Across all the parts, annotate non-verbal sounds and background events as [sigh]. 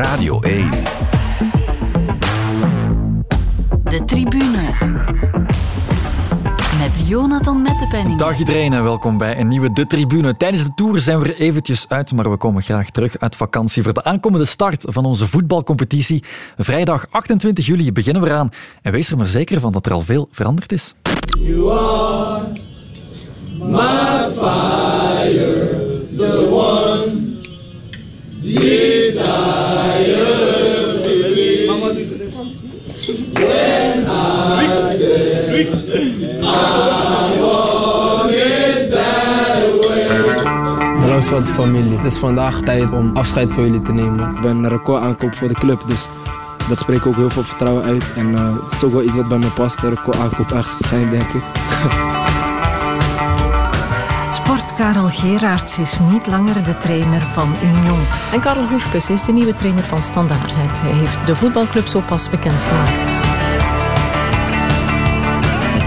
Radio 1. De tribune. Met Jonathan Mettepenning. Dag iedereen en welkom bij een nieuwe De Tribune. Tijdens de Tour zijn we er eventjes uit, maar we komen graag terug uit vakantie voor de aankomende start van onze voetbalcompetitie. Vrijdag 28 juli beginnen we eraan en wees er maar zeker van dat er al veel veranderd is. You are my fire, the one desire. De familie. Het is vandaag tijd om afscheid van jullie te nemen. Ik ben een record aankoop voor de club, dus dat spreekt ook heel veel vertrouwen uit. En uh, het is ook wel iets wat bij me past, een record aankoop echt zijn, denk ik. [laughs] Karel Geraerts is niet langer de trainer van Union. En Karel Hoefkes is de nieuwe trainer van Standaard. Hij heeft de voetbalclub zo pas bekendgemaakt.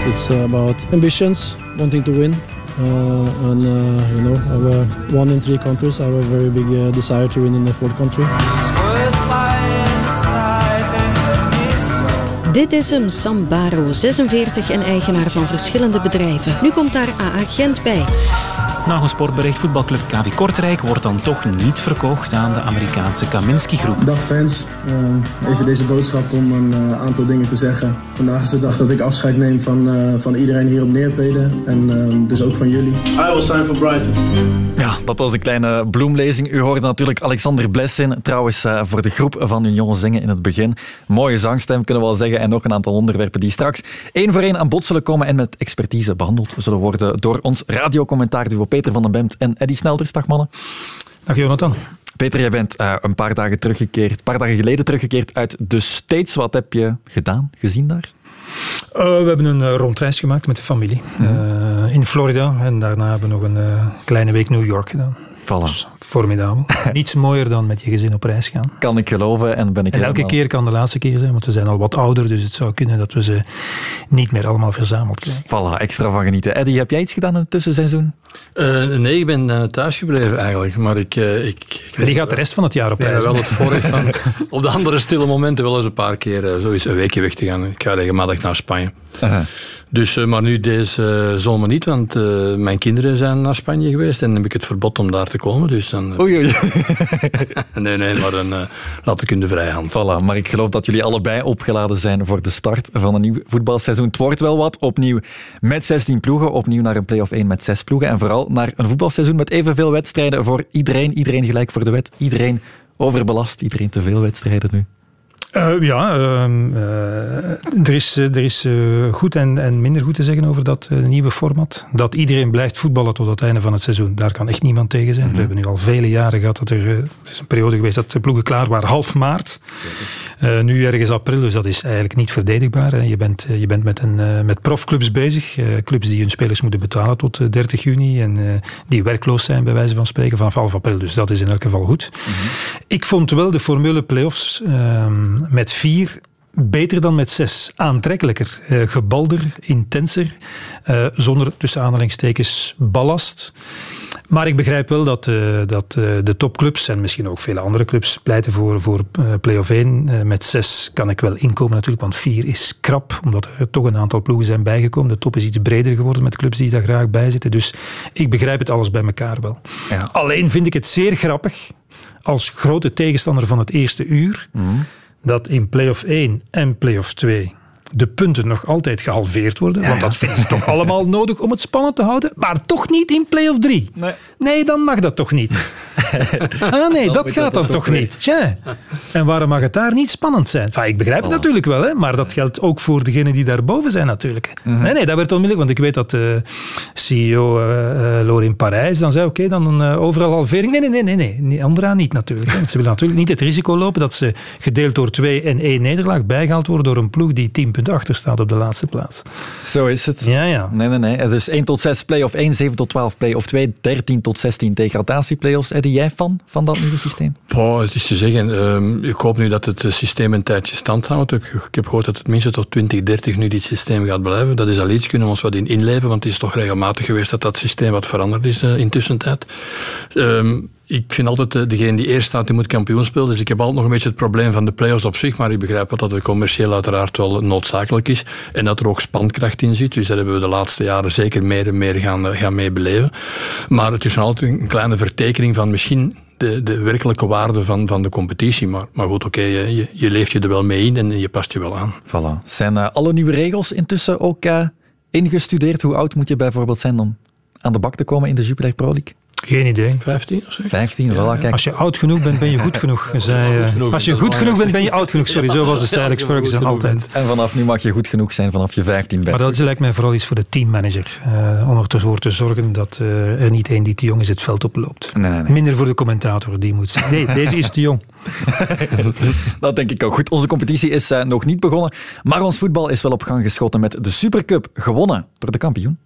It's about ambitions, wanting to win. Uh, and uh, you know, our one in three countries have a very big uh, desire to win in the fourth country. Dit is hem, Sam Baro, 46 en eigenaar van verschillende bedrijven. Nu komt daar AA Gent bij. Na een sportbericht voetbalclub KV Kortrijk wordt dan toch niet verkocht aan de Amerikaanse Kaminski groep. Dag fans, uh, even deze boodschap om een uh, aantal dingen te zeggen. Vandaag is de dag dat ik afscheid neem van, uh, van iedereen hier op Neerpede en dus ook van jullie. I will sign for Brighton. Ja, dat was een kleine bloemlezing. U hoorde natuurlijk Alexander Blessin, trouwens voor de groep van Union zingen in het begin. Mooie zangstem kunnen we wel zeggen en nog een aantal onderwerpen die straks één voor één aan bod zullen komen en met expertise behandeld zullen worden door ons radiocommentaar duo Peter van den Bemt en Eddy Snelders. Dag mannen. Dag Jonathan. Peter, jij bent uh, een paar dagen teruggekeerd, een paar dagen geleden teruggekeerd uit de States. Wat heb je gedaan, gezien daar? Uh, we hebben een uh, rondreis gemaakt met de familie mm. in Florida. En daarna hebben we nog een kleine week New York gedaan. Voilà. Dus formidabel. [laughs] Niets mooier dan met je gezin op reis gaan. Kan ik geloven. En, ben ik en elke helemaal... keer kan de laatste keer zijn, want we zijn al wat ouder. Dus het zou kunnen dat we ze niet meer allemaal verzameld krijgen. Voilà, extra van genieten. Eddie, heb jij iets gedaan in het tussenseizoen? Uh, nee, ik ben uh, thuis gebleven eigenlijk. Maar ik, uh, ik, ik die gaat de rest van het jaar op reis. Ja, wel het vorig [laughs] van op de andere stille momenten wel eens een paar keer zo eens een weekje weg te gaan. Ik ga regelmatig naar Spanje. -huh. Dus, maar nu deze zomer niet, want mijn kinderen zijn naar Spanje geweest en dan heb ik het verbod om daar te komen. Dus dan, oei, oei. [laughs] nee, nee, maar dan laat ik hun de vrijhand. Voilà, maar ik geloof dat jullie allebei opgeladen zijn voor de start van een nieuw voetbalseizoen. Het wordt wel wat, opnieuw met 16 ploegen, opnieuw naar een play-off 1 met 6 ploegen en vooral naar een voetbalseizoen met evenveel wedstrijden voor iedereen. Iedereen gelijk voor de wet. Iedereen overbelast. Iedereen te veel wedstrijden nu. Uh, ja, uh, uh, er is, er is goed en, en, minder goed te zeggen over dat nieuwe format. Dat iedereen blijft voetballen tot het einde van het seizoen. Daar kan echt niemand tegen zijn. Mm -hmm. We hebben nu al vele jaren gehad dat er... Er is een periode geweest dat de ploegen klaar waren half maart. nu ergens april, dus dat is eigenlijk niet verdedigbaar. Hè. Je, bent, je bent met, een, met profclubs bezig. clubs die hun spelers moeten betalen tot 30 juni. En die werkloos zijn, bij wijze van spreken, vanaf half april. Dus dat is in elk geval goed. Mm -hmm. Ik vond wel de formule play-offs met vier beter dan met zes. Aantrekkelijker, uh, gebalder, intenser, uh, zonder tussen aanhalingstekens ballast. Maar ik begrijp wel dat, uh, dat de topclubs en misschien ook vele andere clubs pleiten voor, voor play-off 1. met zes kan ik wel inkomen natuurlijk, want vier is krap, omdat er toch een aantal ploegen zijn bijgekomen. De top is iets breder geworden met clubs die daar graag bij zitten. Dus ik begrijp het alles bij elkaar wel. Ja. Alleen vind ik het zeer grappig als grote tegenstander van het eerste uur... Mm dat in play-off 1 en play-off 2 de punten nog altijd gehalveerd worden. Ja, want dat vinden ze toch allemaal [laughs] nodig om het spannend te houden. Maar toch niet in play-off 3. Nee. nee, dan mag dat toch niet. [laughs] ah nee, dat gaat dan toch niet. Tja. En waarom mag het daar niet spannend zijn? Enfin, ik begrijp het oh. natuurlijk wel, hè, maar dat geldt ook voor degenen die daarboven zijn natuurlijk. Mm -hmm. Nee, nee, dat werd onmiddellijk, want ik weet dat de CEO uh, uh, Lorin Parijs dan zei, oké, okay, dan uh, overal halvering. Nee, nee, nee, nee, nee, onderaan niet natuurlijk. Hè. Ze willen natuurlijk niet het risico lopen dat ze gedeeld door twee en één nederlaag bijgehaald worden door een ploeg die 10 punten achter staat op de laatste plaats. Zo is het. Ja, ja. Nee, nee, nee. Dus 1 tot 6 play-off 1, 7 tot 12 play-off 2, 13 tot 16 degradatie-play-offs. Eddie, jij fan van dat nieuwe systeem? Oh, het is te zeggen. Um, ik hoop nu dat het systeem een tijdje stand houdt. Ik, ik heb gehoord dat het minstens tot 2030 nu dit systeem gaat blijven. Dat is al iets, kunnen we ons wat in inleven, want het is toch regelmatig geweest dat dat systeem wat veranderd is uh, in tussentijd. Um, ik vind altijd uh, degene die eerst staat, die moet kampioen spelen. Dus ik heb altijd nog een beetje het probleem van de play-offs op zich. Maar ik begrijp wel dat het commercieel uiteraard wel noodzakelijk is. En dat er ook spankracht in zit. Dus daar hebben we de laatste jaren zeker meer en meer gaan, gaan mee beleven. Maar het is altijd een kleine vertekening van misschien de, de werkelijke waarde van, van de competitie. Maar, maar goed, oké, je, je leeft je er wel mee in en je past je wel aan. Voilà. Zijn uh, alle nieuwe regels intussen ook ingestudeerd? Hoe oud moet je bijvoorbeeld zijn om aan de bak te komen in de Jupiler Pro League? Geen idee. 15 of zo? 15, ja, voilà, kijk. Als je oud genoeg bent, ben je goed genoeg. [laughs] Zei, uh, als je goed genoeg bent, ben je oud genoeg. Sorry, zo was de Sir Alex Ferguson altijd. En vanaf nu mag je goed genoeg zijn vanaf je 15 bent. Maar dat is, lijkt mij vooral iets voor de teammanager. Uh, om ervoor te zorgen dat uh, er niet één die te jong is het veld oploopt. Nee, nee, nee. Minder voor de commentator, die moet zeggen. Nee, deze is te jong. [laughs] dat denk ik ook. Goed, onze competitie is uh, nog niet begonnen. Maar ons voetbal is wel op gang geschoten met de Supercup. Gewonnen door de kampioen.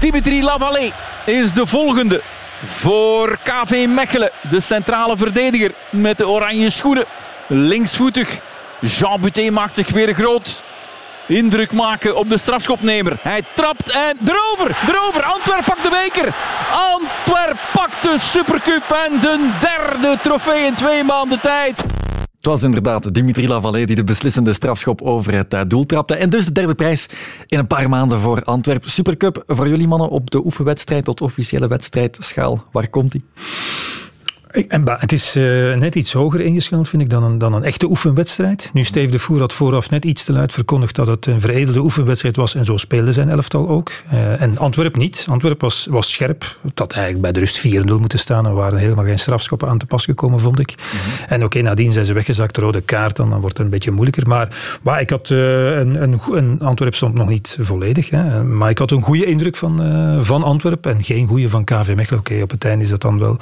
Dimitri Lavallee is de volgende voor KV Mechelen. De centrale verdediger met de oranje schoenen. Linksvoetig. Jean Buté maakt zich weer groot. Indruk maken op de strafschopnemer. Hij trapt en erover, erover. Antwerp pakt de beker. Antwerp pakt de Supercup en de derde trofee in twee maanden tijd. Het was inderdaad Dimitri Lavallee die de beslissende strafschop over het eh, doel trapte. En dus de derde prijs in een paar maanden voor Antwerp. Supercup voor jullie mannen op de oefenwedstrijd tot officiële wedstrijdschaal. Waar komt die? En het is uh, net iets hoger ingeschaald, vind ik, dan een, dan een echte oefenwedstrijd. Nu, Steve de Voer had vooraf net iets te luid verkondigd dat het een veredelde oefenwedstrijd was. En zo speelde zijn elftal ook. Uh, en Antwerp niet. Antwerp was, was scherp. Het had eigenlijk bij de rust 4-0 moeten staan. Er waren helemaal geen strafschoppen aan te pas gekomen, vond ik. Mm -hmm. En oké, okay, nadien zijn ze weggezakt. De rode kaart, dan, dan wordt het een beetje moeilijker. Maar, maar ik had uh, een, een, een, Antwerp stond nog niet volledig. Hè. Maar ik had een goede indruk van, van Antwerp. En geen goede van KV Mechelen. Oké, okay, op het einde is dat dan wel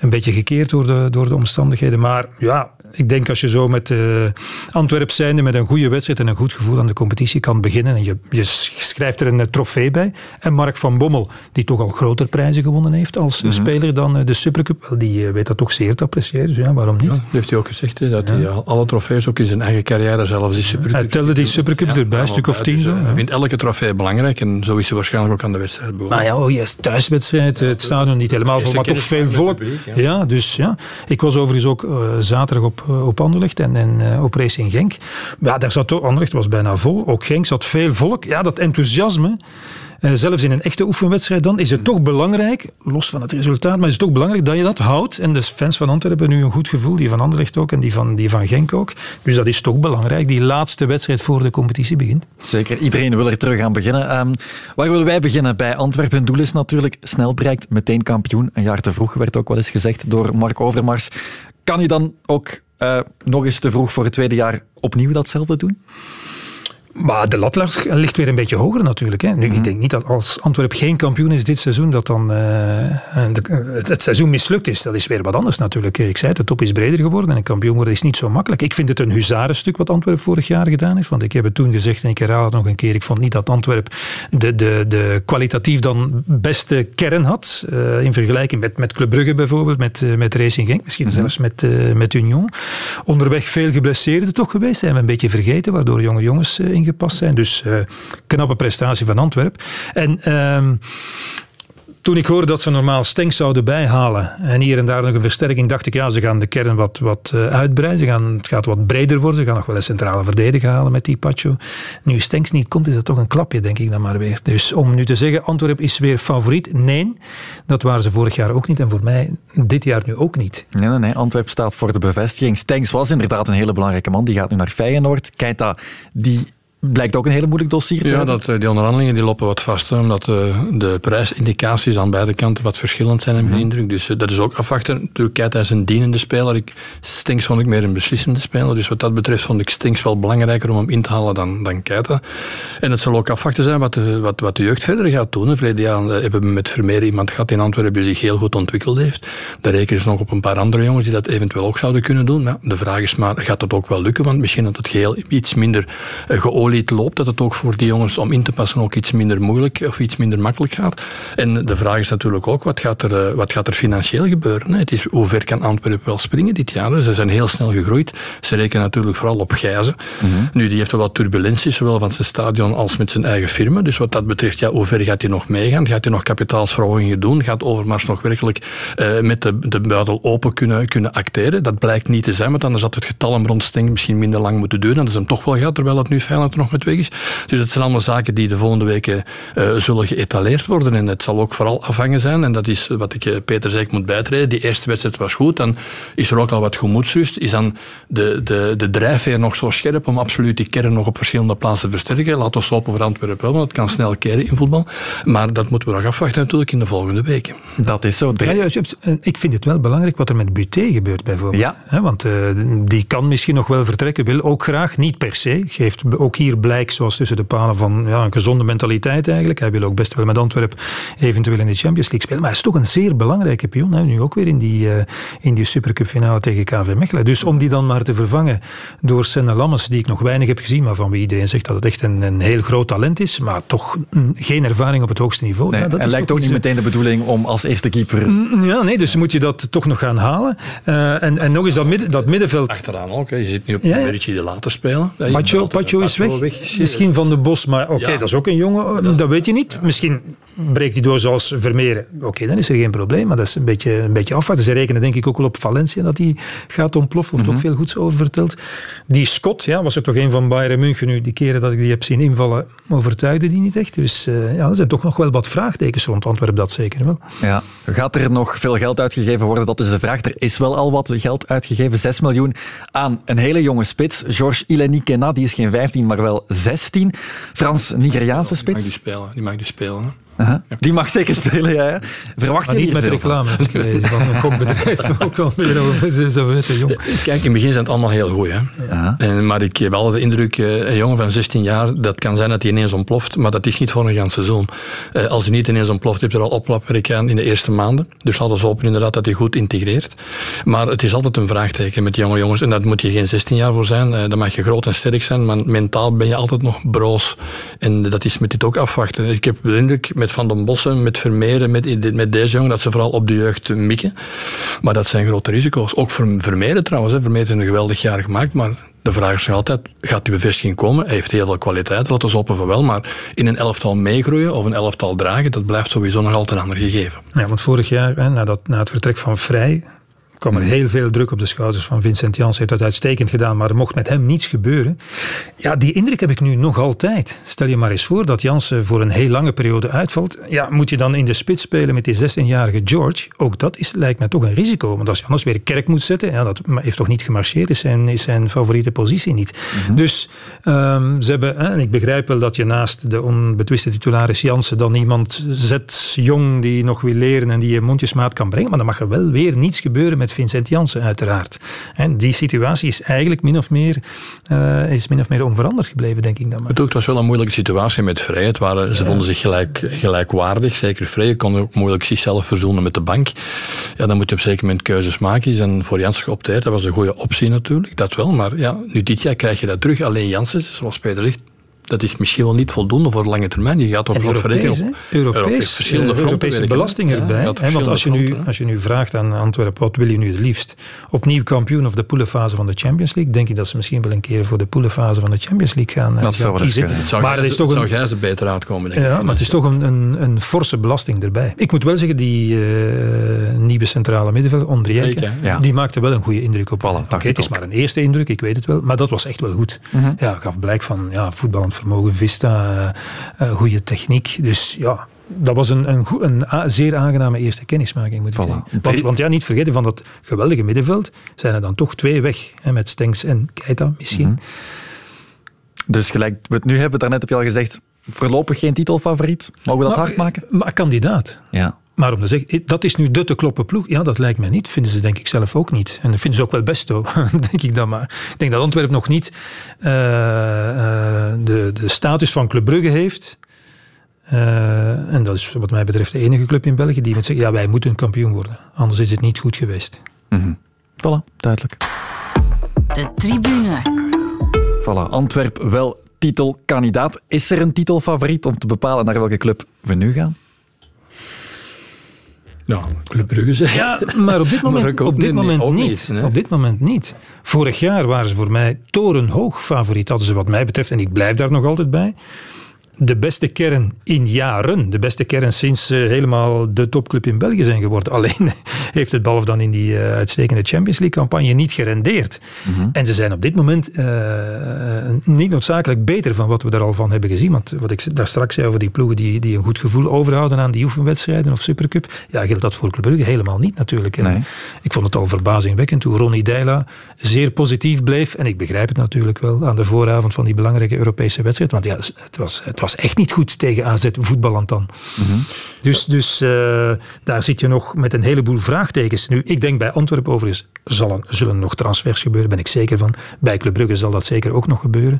een beetje door de, door de omstandigheden. Maar ja, ik denk als je zo met uh, Antwerp zijnde met een goede wedstrijd en een goed gevoel aan de competitie kan beginnen en je, je schrijft er een uh, trofee bij. En Mark van Bommel, die toch al grotere prijzen gewonnen heeft als mm -hmm. speler dan uh, de Supercup, die weet dat toch zeer te appreciëren. Dus ja, waarom niet? Ja, dat heeft hij ook gezegd, hè, dat ja. hij alle trofee's ook in zijn eigen carrière, zelfs die Supercup. Hij telde die Supercups ja, erbij, een stuk of tien dus, zo. Hij vindt elke trofee belangrijk en zo is hij waarschijnlijk ook aan de wedstrijd. Maar ja, oh, yes, thuiswedstrijd, het stadion niet helemaal vol, maar toch veel volk. Publiek, ja, dus ja. Ik was overigens ook uh, zaterdag op, uh, op Anderlecht en, en uh, op Racing Genk. Ja, daar zat Anderlecht was bijna vol. Ook Genk zat veel volk. Ja, dat enthousiasme. Uh, zelfs in een echte oefenwedstrijd dan is het toch belangrijk, los van het resultaat, maar is het toch belangrijk dat je dat houdt. En de fans van Antwerpen hebben nu een goed gevoel, die van Anderlecht ook en die van, die van Genk ook. Dus dat is toch belangrijk, die laatste wedstrijd voor de competitie begint. Zeker, iedereen wil er terug aan beginnen. Um, waar willen wij beginnen? Bij Antwerpen. Hun doel is natuurlijk snel bereikt, meteen kampioen. Een jaar te vroeg werd ook wel eens gezegd door Mark Overmars. Kan je dan ook uh, nog eens te vroeg voor het tweede jaar opnieuw datzelfde doen? Maar de lat ligt weer een beetje hoger natuurlijk. Hè. Nu. Ik denk niet dat als Antwerp geen kampioen is dit seizoen, dat dan uh, de, het seizoen mislukt is. Dat is weer wat anders natuurlijk. Ik zei het, de top is breder geworden en een kampioen worden is niet zo makkelijk. Ik vind het een huzarenstuk wat Antwerp vorig jaar gedaan heeft. Want ik heb het toen gezegd en ik herhaal het nog een keer. Ik vond niet dat Antwerp de, de, de kwalitatief dan beste kern had. Uh, in vergelijking met, met Club Brugge bijvoorbeeld, met, uh, met Racing Genk. Misschien mm-hmm. zelfs met, met Union. Onderweg veel geblesseerden toch geweest. Zijn we een beetje vergeten, waardoor jonge jongens ingepast zijn. Dus uh, knappe prestatie van Antwerp. En uh, toen ik hoorde dat ze normaal Stenks zouden bijhalen en hier en daar nog een versterking, dacht ik, ja, ze gaan de kern wat, wat uh, uitbreiden. Ze gaan, het gaat wat breder worden. Ze gaan nog wel een centrale verdediger halen met die Pacho. Nu Stenks niet komt, is dat toch een klapje, denk ik dan maar weer. Dus om nu te zeggen, Antwerp is weer favoriet. Nee, dat waren ze vorig jaar ook niet. En voor mij dit jaar nu ook niet. Nee, nee, nee. Antwerp staat voor de bevestiging. Stenks was inderdaad een hele belangrijke man. Die gaat nu naar Feyenoord. Keita, die blijkt ook een hele moeilijk dossier te ja, hebben. dat, die onderhandelingen die lopen wat vast, hè, omdat de, de prijsindicaties aan beide kanten wat verschillend zijn, in mijn indruk. Dus dat is ook afwachten. Natuurlijk, Keita is een dienende speler. Ik, Stinks vond ik meer een beslissende speler. Dus wat dat betreft vond ik Stinks wel belangrijker om hem in te halen dan, dan Keita. En het zal ook afwachten zijn wat de, wat, wat de jeugd verder gaat doen. Verleden jaar hebben we met Vermeer iemand gehad in Antwerpen die zich heel goed ontwikkeld heeft. Daar rekenen ze nog op een paar andere jongens die dat eventueel ook zouden kunnen doen. Maar de vraag is maar, gaat dat ook wel lukken? Want misschien dat het geheel iets minder geolied loopt, dat het ook voor die jongens om in te passen ook iets minder moeilijk of iets minder makkelijk gaat. En de vraag is natuurlijk ook, wat gaat er, eh, wat gaat er financieel gebeuren? Het is, hoe ver kan Antwerpen wel springen dit jaar? Ze zijn heel snel gegroeid. Ze rekenen natuurlijk vooral op Gijzen. Mhm. Nu, die heeft wel wat turbulenties, zowel van zijn stadion als met zijn eigen firma. Dus wat dat betreft, ja, hoe ver gaat hij nog meegaan? Gaat hij nog kapitaalsverhogingen doen? Gaat Overmars nog werkelijk uh, met de, de buidel open kunnen, kunnen acteren? Dat blijkt niet te zijn, want anders had het getal hem rond misschien minder lang moeten duren. Dat is hem toch wel gaat, terwijl het nu Feyenoord nog met weg is. Dus het zijn allemaal zaken die de volgende weken uh, zullen geëtaleerd worden. En het zal ook vooral afhangen zijn, en dat is wat ik uh, Peter zei, ik moet bijtreden. Die eerste wedstrijd was goed, dan is er ook al wat gemoedsrust. Is dan de, de, de drijfveer nog zo scherp om absoluut die kern nog op verschillende plaatsen te versterken? Laat ons hopen voor Antwerpen wel, want het kan snel keren in voetbal. Maar dat moeten we nog afwachten natuurlijk in de volgende weken. Dat is zo. Ja, ik vind het wel belangrijk wat er met Buté gebeurt bijvoorbeeld. Ja. want uh, die kan misschien nog wel vertrekken, wil ook graag, niet per se. Geeft ook hier blijk, zoals tussen de palen, van ja, een gezonde mentaliteit eigenlijk. Hij wil ook best wel met Antwerpen eventueel in de Champions League spelen. Maar hij is toch een zeer belangrijke pion. Hè. Nu ook weer in die, uh, in die Supercup finale tegen KV Mechelen. Dus om die dan maar te vervangen door Senne Lammes, die ik nog weinig heb gezien, maar van wie iedereen zegt dat het echt een, een heel groot talent is, maar toch geen ervaring op het hoogste niveau. Nee, dat en lijkt ook niet meteen de bedoeling om als eerste keeper... Ja, nee, dus moet je dat toch nog gaan halen. Uh, en, en nog eens dat, midden, dat middenveld... Achteraan ook, hè. je zit nu op ja. een beetje de laten spelen. Pacho, Pacho is weg. Misschien van de Bos, maar oké, okay, ja. dat is ook een jongen, dat, dat weet je niet. Misschien breekt hij door zoals Vermeeren. Oké, dan is er geen probleem, maar dat is een beetje, een beetje afwachten. Ze rekenen denk ik ook wel op Valencia dat hij gaat ontploffen. Wordt mm -hmm. ook veel goeds over verteld. Die Scott, ja, was er toch een van Bayern München nu. Die keren dat ik die heb zien invallen, overtuigde die niet echt. Dus uh, ja, er zijn toch nog wel wat vraagtekens rond Antwerpen, dat zeker wel. Ja. Gaat er nog veel geld uitgegeven worden? Dat is de vraag. Er is wel al wat geld uitgegeven. 6 miljoen aan een hele jonge spits. Georges Ileni Kena, die is geen 15, maar wel 16. Frans Nigeriaanse spits. Die mag die spelen. Die mag die spelen hè? Uh -huh. Die mag zeker spelen, ja. ja. Verwacht maar je niet met reclame van een kokbedrijf. [laughs] ook al meer over zo weten, jong. Kijk, in het begin zijn het allemaal heel goed. Hè. Ja. En, maar ik heb wel de indruk, een jongen van 16 jaar, dat kan zijn dat hij ineens ontploft, maar dat is niet voor een ganz seizoen. Als hij niet ineens ontploft, heb je er al oplapwerk aan in de eerste maanden. Dus laten we hopen inderdaad dat hij goed integreert. Maar het is altijd een vraagteken met jonge jongens. En dat moet je geen 16 jaar voor zijn. Dan mag je groot en sterk zijn, maar mentaal ben je altijd nog broos. En dat is met dit ook afwachten. Ik heb de indruk met Van den Bossen, met Vermeeren, met, met deze jongen, dat ze vooral op de jeugd mikken. Maar dat zijn grote risico's. Ook voor Vermeeren trouwens. Hè. Vermeeren een geweldig jaar gemaakt, maar de vraag is altijd, gaat die bevestiging komen? Hij heeft heel veel kwaliteit, laten we hopen van wel, maar in een elftal meegroeien of een elftal dragen, dat blijft sowieso nog altijd een ander gegeven. Ja, want vorig jaar, hè, dat, na het vertrek van Vrij, kwam er heel veel druk op de schouders van Vincent Jans. heeft dat uitstekend gedaan, maar er mocht met hem niets gebeuren. Ja, die indruk heb ik nu nog altijd. Stel je maar eens voor dat Jansen voor een heel lange periode uitvalt. Ja, moet je dan in de spits spelen met die 16-jarige George? Ook dat is, lijkt mij toch een risico. Want als je anders weer kerk moet zetten, ja, dat heeft toch niet gemarcheerd, is zijn, is zijn favoriete positie niet. Mm -hmm. Dus um, ze hebben, en ik begrijp wel dat je naast de onbetwiste titularis Jansen dan iemand zet, jong, die nog wil leren en die je mondjesmaat kan brengen. Maar dan mag er wel weer niets gebeuren met Vincent Janssen, uiteraard. En die situatie is eigenlijk min of meer, uh, is min of meer onveranderd gebleven, denk ik dan maar. Het, het was wel een moeilijke situatie met Vrij. Het waren, ze vonden zich gelijk, gelijkwaardig. Zeker Vrij kon ook moeilijk zichzelf verzoenen met de bank. Ja, dan moet je op een zeker moment keuzes maken. En voor Janssen geopteerd. Dat was een goede optie natuurlijk, dat wel. Maar ja, nu dit jaar krijg je dat terug. Alleen Janssen, zoals Peter zegt, dat is misschien wel niet voldoende voor de lange termijn. Je gaat op Europees, verrekenen. Europees, Europees, verschillende Europese belastingen erbij. Ja, want als je, nu, als je nu vraagt aan Antwerpen, wat wil je nu het liefst? Opnieuw kampioen of de poelenfase van de Champions League? Denk ik dat ze misschien wel een keer voor de poelenfase van de Champions League gaan, dat gaan zou kiezen. Het zou, maar het is toch een, zou jij ze beter uitkomen, denk ja, maar het is toch een, een, een forse belasting erbij. Ik moet wel zeggen, die uh, nieuwe centrale middenvelder, Ondrieke, ja. die maakte wel een goede indruk op. Voilà, okay, het is maar een eerste indruk, ik weet het wel. Maar dat was echt wel goed. Mm -hmm. Ja, gaf blijk van ja, voetballend vermogen, Vista, uh, uh, goede techniek. Dus ja, dat was een, een, een, een, zeer aangename eerste kennismaking, moet ik voilà. zeggen. Want, want, ja, niet vergeten, van dat geweldige middenveld zijn er dan toch twee weg. Hè, met Stenks en Keita misschien. Mm -hmm. Dus gelijk we het nu hebben, daarnet heb je al gezegd, voorlopig geen titelfavoriet. Mogen we dat maar, hard maken? Maar kandidaat. Ja. Maar om te zeggen, dat is nu de te kloppen ploeg. Ja, dat lijkt mij niet. Vinden ze denk ik zelf ook niet. En dat vinden ze ook wel best, hoor. [laughs] denk ik dan maar. Ik denk dat Antwerpen nog niet uh, uh, de, de status van Club Brugge heeft. Uh, en dat is wat mij betreft de enige club in België die moet zeggen, ja, wij moeten een kampioen worden. Anders is het niet goed geweest. Mm -hmm. Voilà, duidelijk. De tribune. Voilà, Antwerp wel titelkandidaat. Is er een titelfavoriet om te bepalen naar welke club we nu gaan? Ja, Club Brugge zeg. Ja, maar op dit [laughs] moment, op dit moment niet. niet op dit moment niet. Vorig jaar waren ze voor mij torenhoog favoriet. Hadden ze wat mij betreft, en ik blijf daar nog altijd bij, de beste kern in jaren. De beste kern sinds ze helemaal de topclub in België zijn geworden. [laughs] Alleen heeft het behalve dan in die uh, uitstekende Champions League campagne niet gerendeerd. Mhm. En ze zijn op dit moment uh, niet noodzakelijk beter van wat we er al van hebben gezien. Want wat ik daar straks zei over die ploegen die, die een goed gevoel overhouden aan die oefenwedstrijden of Supercup. Ja, geldt dat voor Club Brugge helemaal niet natuurlijk. Ik vond het al verbazingwekkend toen Ronnie Deila zeer positief bleef. En ik begrijp het natuurlijk wel aan de vooravond van die belangrijke Europese wedstrijd. Want ja, het was, het was echt niet goed tegen AZ voetballend dan. Mhm. Dus, dus uh, daar zit je nog met een heleboel vraagtekens. Nu, ik denk bij Antwerpen overigens zullen, zullen nog transfers gebeuren, ben ik zeker van. Bij Club Brugge zal dat zeker ook nog gebeuren.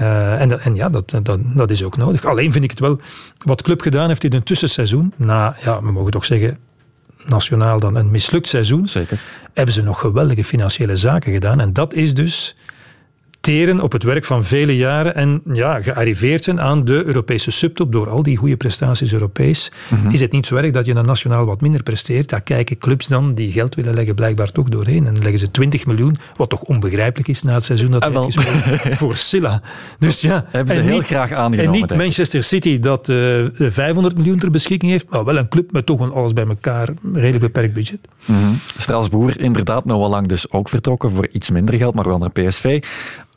Uh, en, en ja, dat, dat, dat is ook nodig. Alleen vind ik het wel, wat Club gedaan heeft in een tussenseizoen, na, ja, we mogen toch zeggen, nationaal dan een mislukt seizoen, Zeker. hebben ze nog geweldige financiële zaken gedaan. En dat is dus op het werk van vele jaren en ja, gearriveerd zijn aan de Europese subtop door al die goede prestaties Europees. Mhm. Is het niet zo erg dat je dan nationaal wat minder presteert? Daar kijken clubs dan die geld willen leggen blijkbaar toch doorheen. En leggen ze 20 miljoen, wat toch onbegrijpelijk is na het seizoen dat ah, gespeeld [laughs] voor Silla. Dus ja, hebben ze heel niet, graag aangenomen. En niet Manchester City dat uh, eh, 500 miljoen ter beschikking heeft, maar wel een club met toch een alles bij elkaar redelijk beperkt budget. Mm -hmm. Strasbourg inderdaad nog wel lang dus ook vertrokken voor iets minder geld, maar wel naar PSV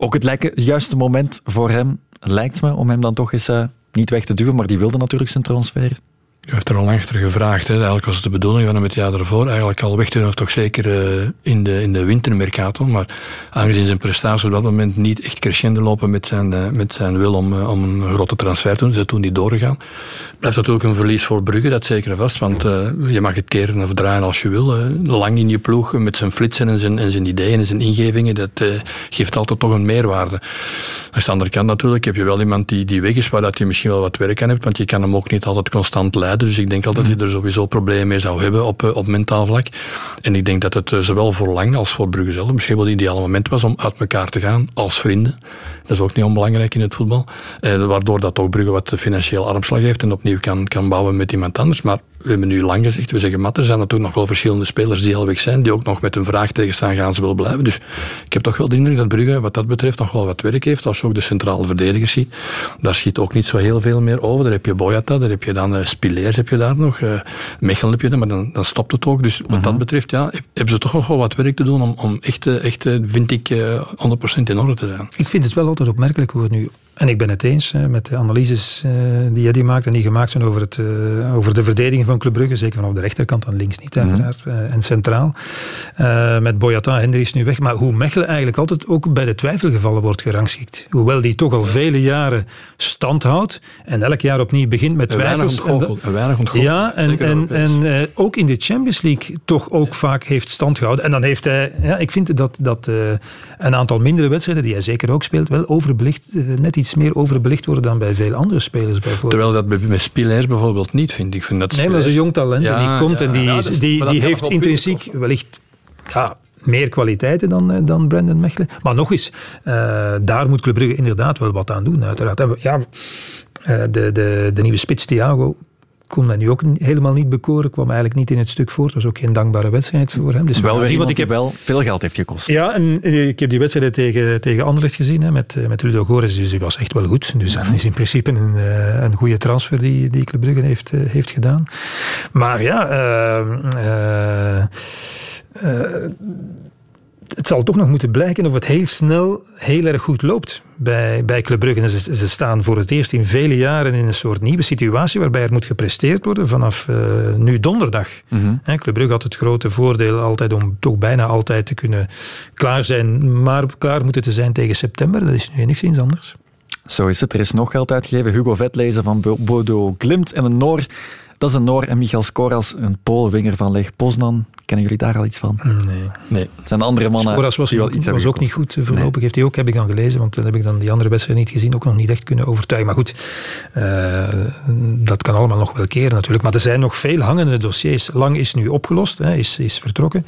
ook het, lijken, juiste moment voor hem, lijkt me, om hem dan toch eens uh, niet weg te duwen. Maar die wilde natuurlijk zijn transfer. U heeft er al achter gevraagd. Hè. Eigenlijk was het de bedoeling van hem het jaar ervoor eigenlijk al weg te doen, of toch zeker uh, in, de, in de wintermercato. Maar aangezien zijn prestaties op dat moment niet echt crescendo lopen met zijn, uh, met zijn wil om, uh, om een grote transfer te doen, ze toen niet doorgegaan. Blijft natuurlijk een verlies voor Brugge, dat zeker vast. Want je mag het keren of draaien als je wil. lang in je ploeg, met zijn flitsen en zijn, en zijn ideeën en zijn ingevingen, dat geeft altijd toch een meerwaarde. Aan de andere kant natuurlijk heb je wel iemand die, die weg is, waar dat je misschien wel wat werk aan hebt, want je kan hem ook niet altijd constant leiden. Dus ik denk altijd dat hij er sowieso problemen mee zou hebben op, eh, op mentaal vlak. En ik denk dat het eh, zowel voor Lang als voor Brugge zelf misschien wel het ideale moment was om uit elkaar te gaan als vrienden. Dat is ook niet onbelangrijk in het voetbal. Eh, waardoor dat ook Brugge wat financieel armslag heeft en opnieuw kan, kan bouwen met iemand anders. Maar we hebben nu lang gezegd, we zeggen Matt, er zijn natuurlijk nog wel verschillende spelers die al weg zijn, die ook nog met een vraag tegen staan, gaan ze wel blijven. Dus ik heb toch wel de indruk dat Brugge wat dat betreft nog wel wat werk heeft. Als je ook de centrale verdedigers ziet, daar schiet ook niet zo heel veel meer over. Daar heb je Boyata, daar heb je dan uh, Spileers heb je daar nog, uh, Mechelen heb je dan, maar dan, dan stopt het ook. Dus wat dat mhm. betreft, ja, hebben ze toch nog wel wat werk te doen om, om echt, echt vind ik, uh, 100% in orde te zijn. Ik vind het wel altijd opmerkelijk hoe het nu en ik ben het eens met de analyses uh, die Eddie maakt en die gemaakt zijn over, het, uh, over de verdediging van Club Brugge. Zeker vanaf de rechterkant en links niet, uiteraard. Mm en centraal. met Boyata, Hendry is nu weg. Maar hoe Mechelen eigenlijk altijd ook bij de twijfelgevallen wordt gerangschikt. Hoewel die toch al vele jaren stand houdt. En elk jaar opnieuw begint met twijfels. Een weinig ontgoocheld. Ja, en, en, en ook in de Champions League toch ook vaak heeft stand gehouden. En dan heeft hij... Ja, ik vind dat, dat een aantal mindere wedstrijden, die hij zeker ook speelt, wel overbelicht net iets meer overbelicht worden dan bij veel andere spelers bijvoorbeeld. Terwijl dat bij Spielers bijvoorbeeld niet, vind ik. Vind dat nee, maar een jong talent en die komt en die, die, die heeft intrinsiek wellicht... Ja, meer kwaliteiten dan, eh, dan Brandon Mechelen. Maar nog eens, uh, daar moet Club Brugge inderdaad wel wat aan doen, uiteraard. Ja, uh, de, de, de nieuwe spits Thiago kon mij nu ook helemaal niet bekoren. Kwam eigenlijk niet in het stuk voor. Het was ook geen dankbare wedstrijd voor hem. Dus wel weer wat ik heb wel veel geld heeft gekost. Ja, en eh, ik heb die wedstrijd tegen, tegen Anderlecht gezien hè, met, eh, met Ludo Gores. Dus die was echt wel goed. Dus dat is in principe een, eh, een goede transfer die, die Club Brugge heeft, heeft gedaan. Maar ja... Uh, het zal toch nog moeten blijken of het heel snel heel erg goed loopt bij, bij Club Brugge. Ze, ze staan voor het eerst in vele jaren in een soort nieuwe situatie waarbij er moet gepresteerd worden vanaf uh, nu donderdag. Mm Club Brugge had het grote voordeel altijd om toch bijna altijd te kunnen klaar zijn, maar klaar moeten te zijn tegen september. Dat is nu enigszins anders. Zo is het. Er is nog geld uitgegeven. Hugo Vetlezen van Bodo Glimt en een Noor dat is een Noor en Michael Skoras, een Poolwinger van Leg Poznan. Kennen jullie daar al iets van? Nee. nee. Het zijn de andere mannen Skoras was, wel iets was ook niet goed eh, voorlopig. Nee. Heeft hij ook, heb ik dan gelezen, want dan heb ik dan die andere wedstrijd niet gezien, ook nog niet echt kunnen overtuigen. Maar goed, uh, dat kan allemaal nog wel keren natuurlijk. Maar er zijn nog veel hangende dossiers. Lang is nu opgelost, hè, is, is vertrokken.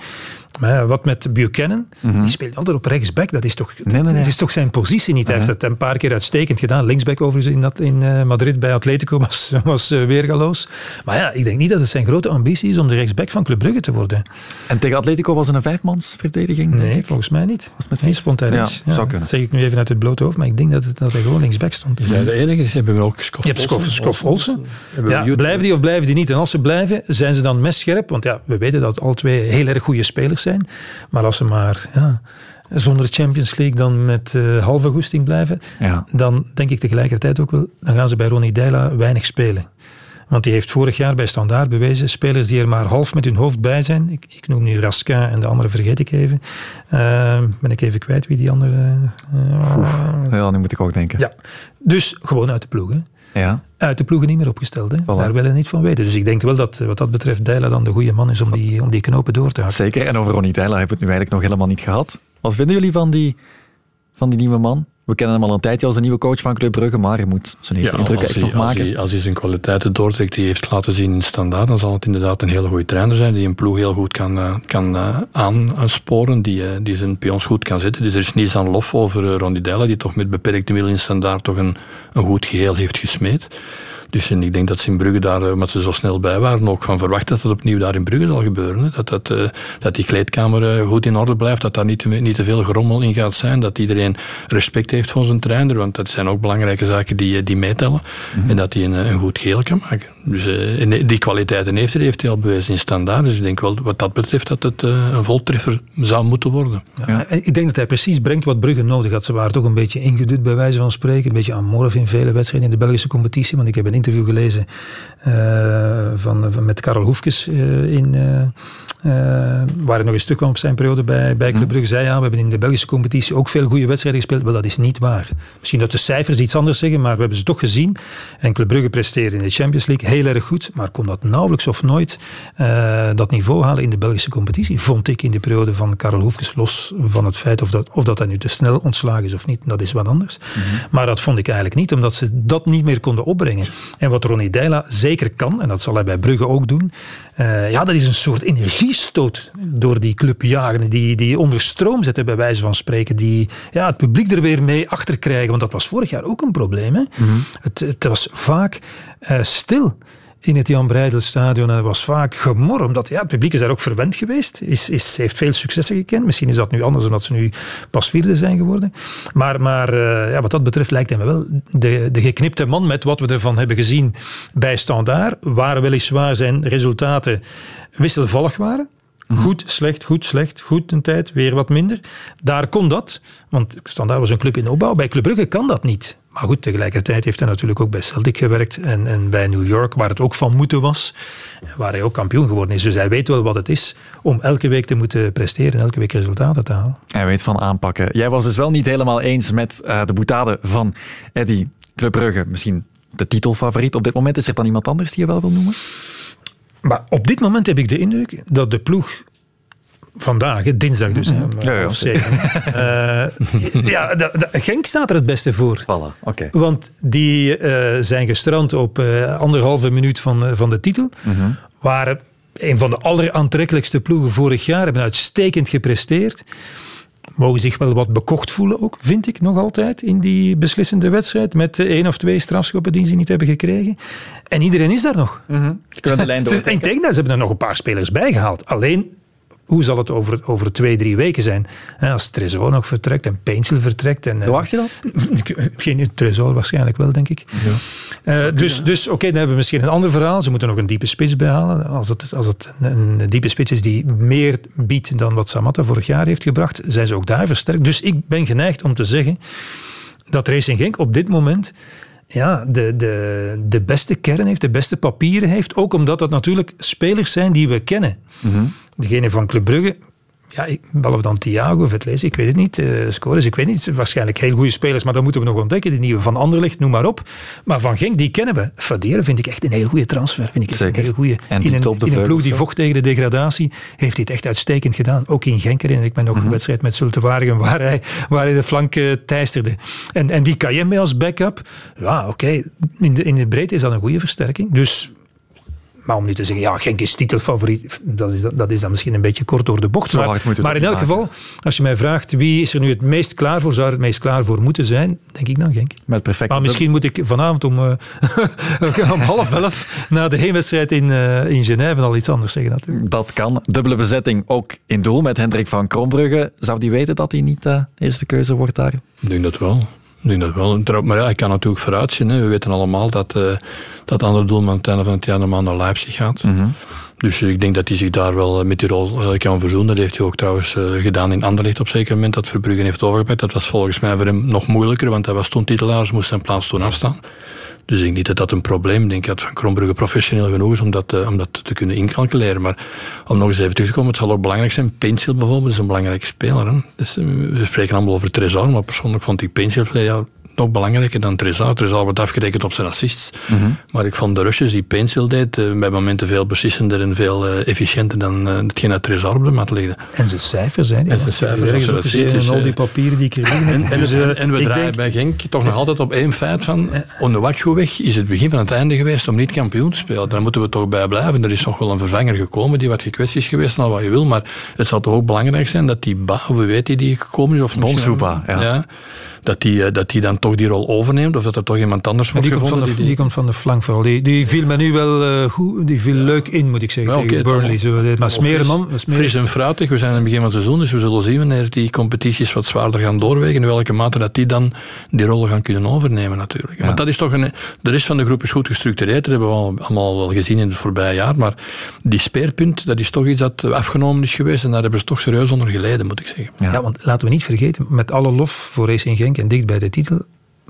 Maar wat met Buchanan, die speelt altijd op rechtsback. Dat is toch, Dat is toch zijn positie niet. Hij heeft het een paar keer uitstekend gedaan. Linksback overigens in, dat, in eh, Madrid bij Atletico was, [laughs] was uh, weergaloos. Maar ja, ik denk niet dat het zijn grote ambitie is om de rechtsback van Club Brugge te worden. En tegen Atletico was het een vijfmansverdediging? Nee, ik. volgens mij niet. Was met geen spontaan ja, ja, zou kunnen. Dat zeg ik nu even uit het blote hoofd, maar ik denk dat, het, dat hij gewoon linksback stond. Is hij de enige? Hebben we ook Skof Je hebt Skof, Skof Olsen. Ja, blijven die of blijven die niet? En als ze blijven, zijn ze dan messcherp? Want ja, we weten dat al twee heel erg goede spelers zijn. Maar als ze maar ja, zonder Champions League dan met uh, halve goesting blijven, ja. dan denk ik tegelijkertijd ook wel, dan gaan ze bij Ronnie Deila weinig spelen. Want die heeft vorig jaar bij Standaard bewezen, spelers die er maar half met hun hoofd bij zijn. Ik, ik noem nu Raskin en de andere vergeet ik even. Uh, ben ik even kwijt wie die andere... Uh, ja, nu moet ik ook denken. Ja, dus gewoon uit de ploeg. Hè. Ja. Uit de ploegen niet meer opgesteld. Hè? Daar willen we niet van weten. Dus ik denk wel dat wat dat betreft Deila dan de goede man is om die, om die knopen door te houden. Zeker. En over Ronnie Deila hebben we het nu eigenlijk nog helemaal niet gehad. Wat vinden jullie van die, van die nieuwe man? We kennen hem al een tijdje als de nieuwe coach van Club Brugge, maar hij moet zijn eerste ja, indruk echt nog als maken. Hij, als hij zijn kwaliteiten doortrekt, die heeft laten zien in standaard, dan zal het inderdaad een hele goede trainer zijn, die een ploeg heel goed kan, uh, kan uh, aansporen, die, uh, die zijn pions goed kan zetten. Dus er is niets aan lof over uh, Ronnie Della, die toch met beperkte middelen in standaard toch een, een goed geheel heeft gesmeed. Dus en ik denk dat ze in Brugge daar, omdat ze zo snel bij waren, ook van verwacht dat het opnieuw daar in Brugge zal gebeuren. Hè. Dat, dat, uh, dat die kleedkamer uh, goed in orde blijft, dat daar niet te, niet te veel gerommel in gaat zijn, dat iedereen respect heeft voor zijn trainer, want dat zijn ook belangrijke zaken die, die meetellen. Mm -hmm. En dat hij een, een goed geheel kan maken. Dus uh, die kwaliteiten heeft hij, heeft hij al bewezen in standaard. Dus ik denk wel wat dat betreft dat het een voltreffer zou moeten worden. Ja, ja. Ik denk dat hij precies brengt wat Brugge nodig had. Ze waren toch een beetje ingedut bij wijze van spreken, een beetje amorf in vele wedstrijden in de Belgische competitie, want ik heb een interview gelezen uh, van, van, met Karel Hoefkes uh, in, uh, waar hij nog eens terugkwam op zijn periode bij, bij Club Brugge. Zei ja, we hebben in de Belgische competitie ook veel goede wedstrijden gespeeld. Wel, dat is niet waar. Misschien dat de cijfers iets anders zeggen, maar we hebben ze toch gezien. En Club Brugge presteerde in de Champions League heel erg goed, maar kon dat nauwelijks of nooit dat niveau halen in de Belgische competitie. Vond ik in de periode van Karel Hoefkes, los van het feit of dat, of dat hij nu te snel ontslagen is of niet, dat is wat anders. Mm -hmm. Maar dat vond ik eigenlijk niet, omdat ze dat niet meer konden opbrengen. En wat Ronnie Deila zeker kan, en dat zal hij bij Brugge ook doen, uh, ja, dat is een soort energiestoot door die club jagen, die, die onder stroom zetten bij wijze van spreken, die ja, het publiek er weer mee achter krijgen, want dat was vorig jaar ook een probleem. Hè? Mm -hmm. het, het was vaak stil in het Jan Breidelstadion. En dat was vaak gemor, omdat ja, het publiek is daar ook verwend geweest. Is, is, heeft veel successen gekend. Misschien is dat nu anders, omdat ze nu pas vierde zijn geworden. Maar, maar uh, ja, wat dat betreft lijkt hij me wel de, de geknipte man met wat we ervan hebben gezien bij Standaard. Waar weliswaar zijn resultaten wisselvallig waren. Goed, slecht, goed, slecht, goed een tijd, weer wat minder. Daar kon dat, want Standaard was een club in opbouw. Bij Club Brugge kan dat niet. Maar goed, tegelijkertijd heeft hij natuurlijk ook bij Celtic gewerkt en, en bij New York, waar het ook van moeten was, waar hij ook kampioen geworden is. Dus hij weet wel wat het is om elke week te moeten presteren en elke week resultaten te halen. Hij weet van aanpakken. Jij was dus wel niet helemaal eens met uh, de boetade van Eddy Club Brugge. Misschien de titelfavoriet op dit moment. Is er dan iemand anders die je wel wil noemen? Maar op dit moment heb ik de indruk dat de ploeg vandaag, dinsdag dus. Mm -hmm. ja, ja, uh, ja Genk staat er het beste voor. Voilà, okay. Want die uh, zijn gestrand op uh, anderhalve minuut van, van de titel. Mm -hmm. Waren een van de alleraantrekkelijkste ploegen vorig jaar. Hebben uitstekend gepresteerd. Mogen zich wel wat bekocht voelen ook, vind ik nog altijd, in die beslissende wedstrijd. Met één of twee strafschoppen die ze niet hebben gekregen. En iedereen is daar nog. Mm -hmm. De lijn door. En tegen ze hebben er nog een paar spelers bijgehaald. Alleen hoe zal het over, over twee, drie weken zijn? Als Tresor nog vertrekt en Painsel vertrekt. En, Verwacht je dat? [laughs] Geen Tresor waarschijnlijk wel, denk ik. Ja. Uh, dus dus oké, okay, dan hebben we misschien een ander verhaal. Ze moeten nog een diepe spits behalen. Als het, als het een, een diepe spits is die meer biedt dan wat Samatta vorig jaar heeft gebracht, zijn ze ook daar versterkt. Dus ik ben geneigd om te zeggen dat Racing Genk op dit moment ja, de, de, de beste kern heeft, de beste papieren heeft. Ook omdat dat natuurlijk spelers zijn die we kennen. Mm -hmm. Degene van Club Brugge, ja, behalve dan Thiago, Vetlese, ik weet het niet. Uh, scores, ik weet niet. Waarschijnlijk heel goede spelers, maar dat moeten we nog ontdekken. De nieuwe van Anderlecht, noem maar op. Maar van Genk, die kennen we. Faderen vind ik echt een heel goede transfer. Vind ik Zeker. een heel goede. En in een, top de in een ploeg die vocht tegen de degradatie, heeft hij het echt uitstekend gedaan. Ook in Genk herinner ik me nog mm -hmm. een wedstrijd met Zulte Waregem, waar hij, waar hij de flank uh, teisterde. En, en die Kayembe als backup, ja, oké. Okay. In, de, in de breedte is dat een goede versterking. Dus Maar om nu te zeggen, ja, Genk is titelfavoriet, dat is, dat is dan misschien een beetje kort door de bocht. Maar, maar in elk geval, als je mij vraagt wie is er nu het meest klaar voor, zou er het meest klaar voor moeten zijn, denk ik dan Genk. Met perfecte Maar misschien moet ik vanavond om, eh, [laughs] om half elf na de heenwedstrijd in, eh, in Genève al iets anders zeggen natuurlijk. Dat kan. Dubbele bezetting ook in doel met Hendrik van Krombrugge. Zou die weten dat hij niet eh, de eerste keuze wordt daar? Ik denk dat wel. Ik denk dat wel. Maar ja, ik kan natuurlijk vooruitzien. Hè. We weten allemaal dat, eh dat andere doelman het einde van het jaar normaal naar Leipzig gaat. Dus ik denk dat hij zich daar wel eh, met die rol eh, kan verzoenen. Dat heeft hij ook trouwens gedaan in Anderlecht op een zeker moment. Dat Verbrugge heeft overgepakt. Dat was volgens mij voor hem nog moeilijker, want hij was toen titelaar. Ze moest zijn plaats toen afstaan. Dus ik denk niet dat dat een probleem. Ik denk dat Van Krombrugge professioneel genoeg is om dat, eh, om dat te kunnen incalculeren. Maar om nog eens even terug te komen, het zal ook belangrijk zijn. Pencil bijvoorbeeld is een belangrijke speler. Hè. Dus, eh, we spreken allemaal over Trezor, maar persoonlijk vond ik Pencil nog belangrijker dan Trezor. Trezor wordt afgerekend op zijn assists. Maar ik vond de rushes die Pencil deed eh, bij momenten veel beslissender en veel eh, efficiënter dan eh, hetgeen dat Trezor op de mat legde. En zijn cijfers, hè. En zijn cijfers, dat ziet. En is, al die papieren die ik hier en, en, Dus, en- we draaien denk- bij Genk toch nog altijd op één feit van Onuwachu-weg is het begin van het einde geweest om niet kampioen te spelen. Daar moeten we toch bij blijven. Er is nog wel een vervanger gekomen die wat gekwetst is geweest, al wat je wil. Maar het zal toch ook belangrijk zijn dat die Ba, hoe weet die die gekomen is? Of Bonsuba, ja. Dat, die, eh, dat die dan toch die rol overneemt of dat er toch iemand anders wordt die, komt van gevonden. de, die, komt van de flank vooral. Die, die viel me nu wel eh, goed, die viel leuk in, moet ik zeggen, Ja, tegen Burnley. Zo, eh, maar smeren, fris- man. Smeren. Fris en fruitig. We zijn in het begin van het seizoen, dus we zullen zien wanneer die competities wat zwaarder gaan doorwegen. In welke mate dat die dan die rollen gaan kunnen overnemen, natuurlijk. Want dat is toch een. De rest van de groep is goed gestructureerd. Dat hebben we al- allemaal wel gezien in het voorbije jaar. Maar die speerpunt, dat is toch iets dat afgenomen is geweest. En daar hebben ze toch serieus onder geleden, moet ik zeggen. Ja. want laten we niet vergeten, met alle lof voor Racing Genk en dicht bij de titel,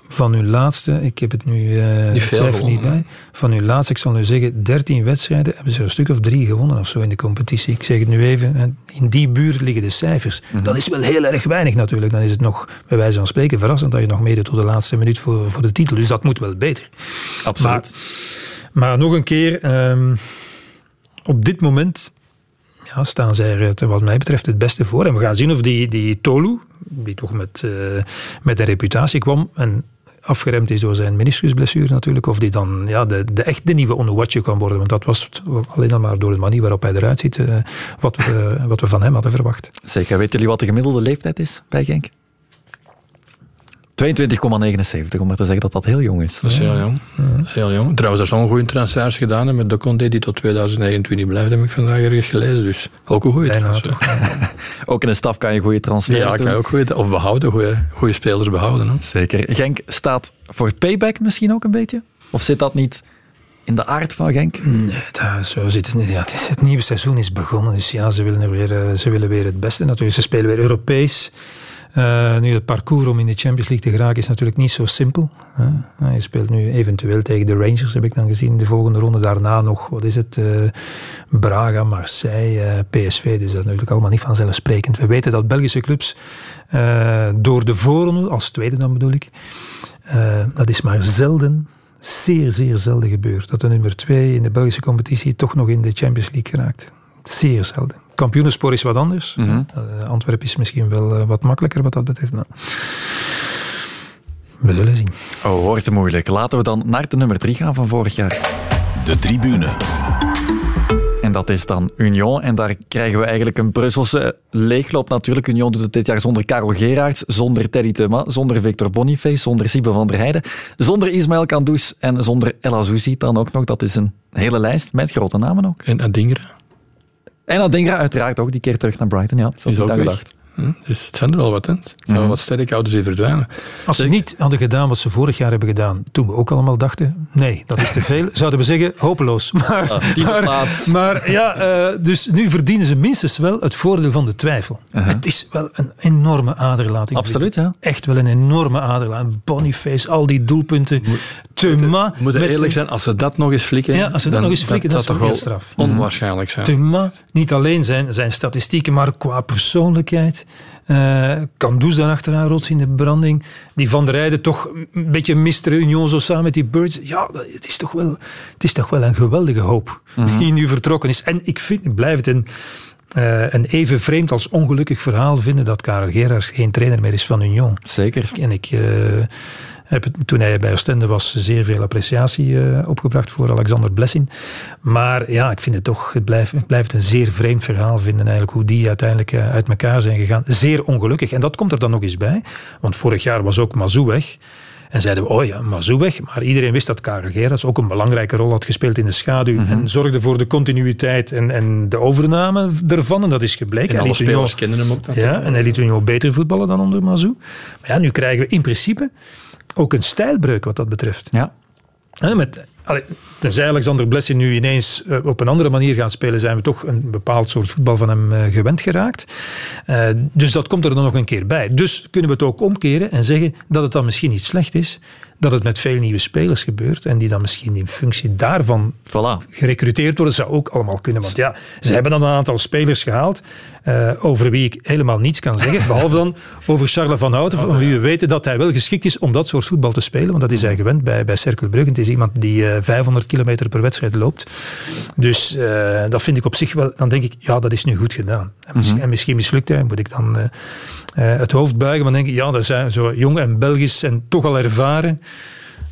van hun laatste, ik heb het nu eh Niet het niet bij, van hun laatste, ik zal nu zeggen, 13 wedstrijden hebben ze er een stuk of drie gewonnen of zo in de competitie. Ik zeg het nu even, en in die buurt liggen de cijfers. Dat is wel heel erg weinig natuurlijk. Dan is het nog, bij wijze van spreken, verrassend dat je nog meedoet tot de laatste minuut voor, voor de titel. Dus dat moet wel beter. Absoluut. Maar, maar nog een keer, ehm, op dit moment staan zij wat mij betreft het beste voor. En we gaan zien of die, die Tolu, die toch met, eh, met een reputatie kwam en afgeremd is door zijn meniscusblessure natuurlijk, of die dan ja, de, de echt de nieuwe Onuwachu kan worden. Want dat was alleen al maar door de manier waarop hij eruit ziet, eh, wat, we, [laughs] wat we van hem hadden verwacht. Zeker. Weten jullie wat de gemiddelde leeftijd is bij Genk? 22,79, om maar te zeggen dat dat heel jong is. Dat is heel jong. Is heel jong. Trouwens, er zijn goede transfers gedaan hè, met de Conte die tot 2029 blijft, heb ik vandaag ergens gelezen. Dus ook een goede transfer. [laughs] Ook in de staf kan je goede transfers Ja, doen. kan je ook goede, of behouden, goede, goede spelers behouden. Hè. Zeker. Genk staat voor payback misschien ook een beetje? Of zit dat niet in de aard van Genk? Nee, dat, zo zit het niet. Ja, het, is, het nieuwe seizoen is begonnen, dus ja, ze willen, er weer, eh, ze willen weer het beste natuurlijk. Ze spelen weer Europees. Eh, nu, het parcours om in de Champions League te geraken is natuurlijk niet zo simpel. hè. Je speelt nu eventueel tegen de Rangers, heb ik dan gezien. De volgende ronde daarna nog, wat is het? eh, Braga, Marseille, eh, PSV. Dus dat is natuurlijk allemaal niet vanzelfsprekend. We weten dat Belgische clubs door de voorronde, als tweede dan bedoel ik, dat is maar zelden, zeer, zeer zelden gebeurd. Dat de nummer twee in de Belgische competitie toch nog in de Champions League geraakt. Zeer zelden. Kampioenenspoor is wat anders. Eh, Antwerpen is misschien wel eh, wat makkelijker wat dat betreft. Maar we zullen zien. Oh, wordt het moeilijk. Laten we dan naar de nummer drie gaan van vorig jaar. De tribune. En dat is dan Union. En daar krijgen we eigenlijk een Brusselse leegloop natuurlijk. Union doet het dit jaar zonder Karel Geraerts, zonder Teddy Thuma, zonder Victor Boniface, zonder Siebe van der Heijden, zonder Ismaël Kandous en zonder El Azouzi dan ook nog. Dat is een hele lijst met grote namen ook. En Adingra. En Adingra uiteraard ook, die keer terug naar Brighton. Ja, zo Is ook gedacht. Hm, Dus het zijn er wel wat. Hè. Het zijn wel wat sterke ouders die verdwijnen. Als ze niet hadden gedaan wat ze vorig jaar hebben gedaan, toen we ook allemaal dachten, nee, dat is te [laughs] veel, zouden we zeggen, hopeloos. [laughs] Maar, tiende maar, plaats. maar ja, eh, dus nu verdienen ze minstens wel het voordeel van de twijfel. Het is wel een enorme aderlating. Absoluut, ja. Echt wel een enorme aderlating. Boniface, al die doelpunten. Thuma. Moet met eerlijk zijn- zijn, als ze dat nog eens flikken, Ja, als ze dat dan- nog eens flikken, dat is zou wel toch heel straf. onwaarschijnlijk zijn. Thuma, niet alleen zijn, zijn statistieken, maar qua persoonlijkheid. Eh Kandus daarachteraan, rots in de branding. Die Van der Rijden toch een beetje Mr. Union zo samen met die Birds. Ja, het is toch wel, het is toch wel een geweldige hoop die nu vertrokken is. En ik, vind, ik blijf het een, eh, een even vreemd als ongelukkig verhaal vinden dat Karel Gerards geen trainer meer is van Union. Zeker. En ik, eh, Heb toen hij bij Oostende was, zeer veel appreciatie uh, opgebracht voor Alexander Blessin. Maar ja, ik vind het toch, het blijft, het blijft een zeer vreemd verhaal vinden eigenlijk hoe die uiteindelijk uh, uit elkaar zijn gegaan. Zeer ongelukkig. En dat komt er dan nog eens bij. Want vorig jaar was ook Mazou weg. En zeiden we, oh ja, Mazou weg. Maar iedereen wist dat Karel Gerards ook een belangrijke rol had gespeeld in de schaduw. Mhm. En zorgde voor de continuïteit en, en de overname ervan. En dat is gebleken. En alle spelers kennen hem ook. Ja, en hij liet Union beter voetballen dan onder Mazou. Maar ja, nu krijgen we in principe ook een stijlbreuk wat dat betreft. Ja. Met, allee, tenzij Alexander Blessing nu ineens eh, op een andere manier gaat spelen, zijn we toch een bepaald soort voetbal van hem eh, gewend geraakt. Eh, dus dat komt er dan nog een keer bij. Dus kunnen we het ook omkeren en zeggen dat het dan misschien niet slecht is dat het met veel nieuwe spelers gebeurt en die dan misschien in functie daarvan Voilà. gerecruiteerd worden, zou ook allemaal kunnen. Want ja, ze hebben dan een aantal spelers gehaald eh, over wie ik helemaal niets kan zeggen, [laughs] behalve dan over Charles van Houten, van wie we weten dat hij wel geschikt is om dat soort voetbal te spelen, want dat is hij gewend bij, bij Cercle Brugge. Het is iemand die eh, 500 kilometer per wedstrijd loopt. Dus eh, dat vind ik op zich wel, dan denk ik, ja, dat is nu goed gedaan. En, misschien, en misschien mislukt hij, moet ik dan eh, eh, het hoofd buigen, maar dan denk ik, ja, dat zijn zo jong en Belgisch en toch al ervaren.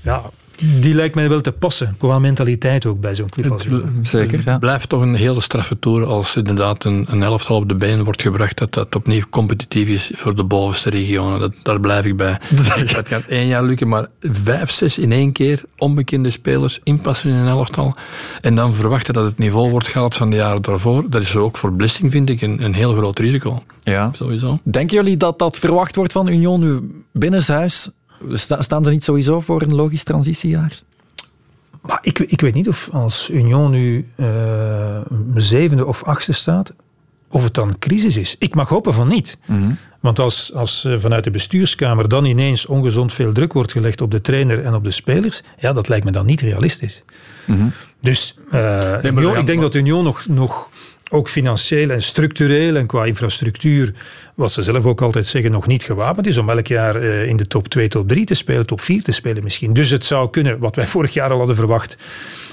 Ja, die lijkt mij wel te passen, qua mentaliteit ook bij zo'n club als Union. Zeker, ja. Het blijft toch een hele straffe toer als inderdaad een, een elftal op de been wordt gebracht dat dat opnieuw competitief is voor de bovenste regionen. Dat, daar blijf ik bij. [laughs] Het kan één jaar lukken, maar vijf, zes in één keer onbekende spelers inpassen in een elftal en dan verwachten dat het niveau wordt gehaald van de jaren daarvoor. Dat is ook voor Blessing, vind ik, een, een heel groot risico. Ja. Sowieso. Denken jullie dat dat verwacht wordt van Union nu binnenshuis? Sta- staan ze niet sowieso voor een logisch transitiejaar? Maar ik, ik weet niet of als Union nu eh, zevende of achtste staat, of het dan crisis is. Ik mag hopen van niet. Want als, als eh, vanuit de bestuurskamer dan ineens ongezond veel druk wordt gelegd op de trainer en op de spelers, ja, dat lijkt me dan niet realistisch. Dus eh, maar Union- we ik denk dat Union nog, nog ook financieel en structureel en qua infrastructuur, wat ze zelf ook altijd zeggen, nog niet gewapend is om elk jaar eh, in de top 2, top 3 te spelen, top 4 te spelen misschien. Dus het zou kunnen, wat wij [laughs] vorig jaar al hadden verwacht,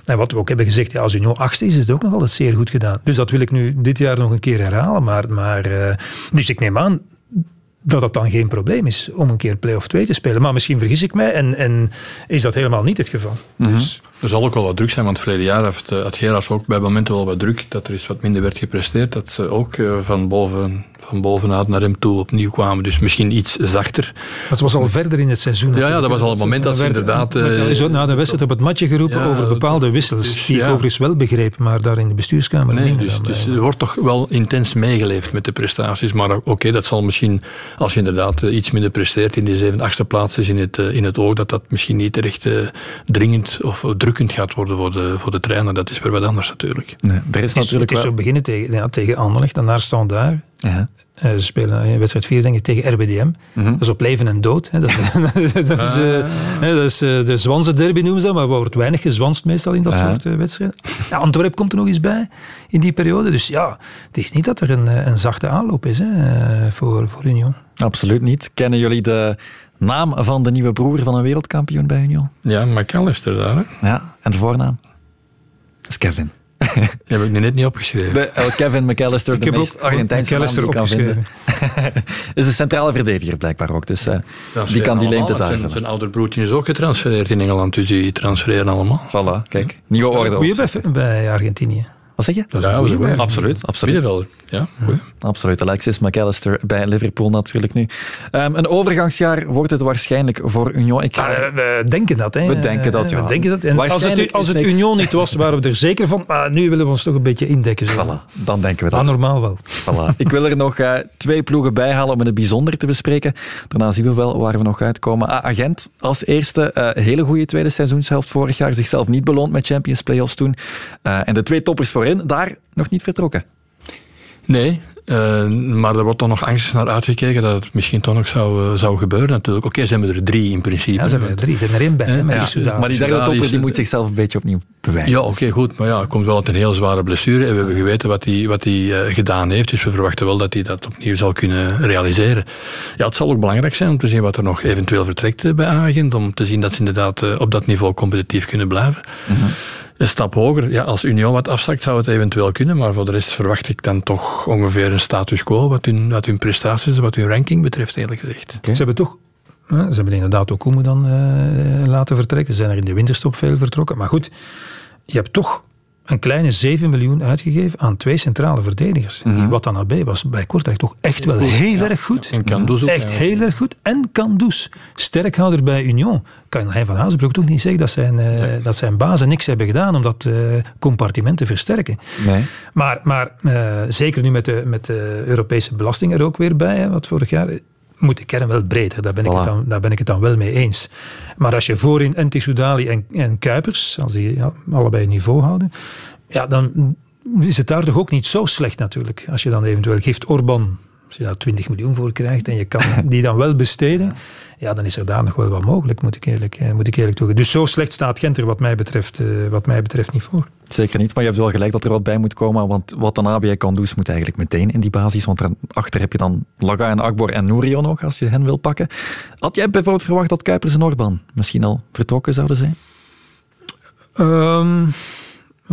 en wat we ook hebben gezegd, ja, als Union achtste is, is het ook nog altijd zeer goed gedaan. Dus dat wil ik nu dit jaar nog een keer herhalen. Maar, maar, eh, dus ik neem aan dat het dan geen probleem is om een keer play-off 2 te spelen. Maar misschien vergis ik mij en, en is dat helemaal niet het geval. Dus Er zal ook wel wat druk zijn, want verleden jaar heeft, eh, had Gerards ook bij momenten wel wat druk, dat er eens wat minder werd gepresteerd, dat ze ook eh, van, boven, van bovenuit naar hem toe opnieuw kwamen. Dus misschien iets zachter. dat was al verder in het seizoen. Ja, ja, dat was al het moment dat ze werd- inderdaad, al eh, na de wedstrijd op het matje geroepen ja, over bepaalde wissels. dus, die ik ja. overigens wel begreep, maar daar in de bestuurskamer Nee, dus, dus er wordt toch wel intens meegeleefd met de prestaties. Maar oké, dat zal misschien, als je inderdaad eh, iets minder presteert in die zeven, achtste plaats is in het, eh, in het oog, dat dat misschien niet echt eh, dringend of drukkend gaat worden voor de, voor de trainer. Dat is weer wat anders natuurlijk. Nee, er is Het is, natuurlijk het is wel... zo beginnen tegen, ja, tegen Anderlecht en daar staan daar. Ja. Eh, ze spelen in wedstrijd 4 denk ik tegen RBDM. Mhm. Dat is op leven en dood. Hè. Dat, [laughs] [laughs] dat is, eh, hè, dat is eh, de Zwanse derby noemen ze dat, maar wordt weinig gezwanst meestal in dat Ja. soort wedstrijden. Ja, Antwerpen komt er nog eens bij in die periode. Dus ja, het is niet dat er een, een zachte aanloop is hè, voor, voor Union. Absoluut niet. Kennen jullie de naam van de nieuwe broer van een wereldkampioen bij Union? Ja, McAllister daar, hè? Ja, en de voornaam? Dat is Kevin. Die heb ik nu net niet opgeschreven. De, El Kevin McAllister, Ik de heb meest ook Argentijnse naam die kan vinden. [laughs] is een centrale verdediger blijkbaar ook, dus eh, die kan die leemte want Zijn, zijn ouder broertje is ook getransfereerd in Engeland, dus die transfereren allemaal. Voilà, kijk. Nieuwe orde. Bij, bij Argentinië. Wat zeg je? Dat is een goeie Absoluut, absoluut. Middenvelder, ja. goeie. Absoluut. Alexis McAllister bij Liverpool natuurlijk nu. Ehm, een overgangsjaar wordt het waarschijnlijk voor Union. Ik ga- Ja, we denken dat, hè. We denken dat, ja. We denken dat. En als het, als het. Union niet was, waren we er zeker van. Maar nu willen we ons toch een beetje indekken. Zo. Voilà, dan denken we dat. Ah, normaal wel. Voilà. Ik wil er nog eh, twee ploegen bij halen om het bijzonder te bespreken. Daarna zien we wel waar we nog uitkomen. Ah, Agent als eerste, eh, hele goede tweede seizoenshelft vorig jaar. Zichzelf niet beloond met Champions Playoffs toen. Eh, en de twee toppers voorin, daar nog niet vertrokken. Nee, eh, maar er wordt toch nog angstig naar uitgekeken dat het misschien toch nog zou, eh, zou gebeuren natuurlijk. Oké, zijn we er drie in principe. Ja, ze hebben er drie. Hebben er één bij. hè, met Ja, die Soudaan. Maar die derde topper die moet zichzelf een beetje opnieuw bewijzen. Ja, oké, goed. Maar ja, komt wel uit een heel zware blessure. En we hebben geweten wat hij, wat hij eh, gedaan heeft. Dus we verwachten wel dat hij dat opnieuw zal kunnen realiseren. Ja, het zal ook belangrijk zijn om te zien wat er nog eventueel vertrekt bij Agent. Om te zien dat ze inderdaad op dat niveau competitief kunnen blijven. Een stap hoger. Ja, als Union wat afzakt, zou het eventueel kunnen. Maar voor de rest verwacht ik dan toch ongeveer een status quo wat hun, prestaties, wat hun ranking betreft, eerlijk gezegd. Ze hebben toch Ze hebben inderdaad ook Koemen dan uh, laten vertrekken. Ze zijn er in de winterstop veel vertrokken. Maar goed, je hebt toch een kleine 7 miljoen uitgegeven aan twee centrale verdedigers. Mm -hmm. Die Watanabe was bij Kortrijk toch echt wel heel erg goed. En Kandus ook. Echt heel erg goed. En Kandus, sterkhouder bij Union. Kan hij van Hazenbroek toch niet zeggen dat zijn, uh, nee. dat zijn bazen niks hebben gedaan om dat uh, compartiment te versterken. Nee. Maar, maar uh, zeker nu met de, met de Europese belasting er ook weer bij, hè, wat vorig jaar moet de kern wel breder. Daar ben, ik, voilà. het dan, daar ben ik het dan wel mee eens. Maar als je voorin en Tissoudali en, en Kuipers, als die ja, allebei niveau houden, ja, dan is het daar toch ook niet zo slecht natuurlijk. Als je dan eventueel geeft Orban, als je daar 20 miljoen voor krijgt en je kan [laughs] die dan wel besteden, ja, dan is er daar nog wel wat mogelijk, moet ik eerlijk, moet ik eerlijk toegeven. Dus zo slecht staat Gent er wat mij betreft, uh, wat mij betreft niet voor. Zeker niet, maar je hebt wel gelijk dat er wat bij moet komen, want wat dan ABI kan doen, moet eigenlijk meteen in die basis, want daarachter heb je dan Laga en Akbor en Nourio nog, als je hen wil pakken. Had jij bijvoorbeeld verwacht dat Kuipers en Orban misschien al vertrokken zouden zijn? Um,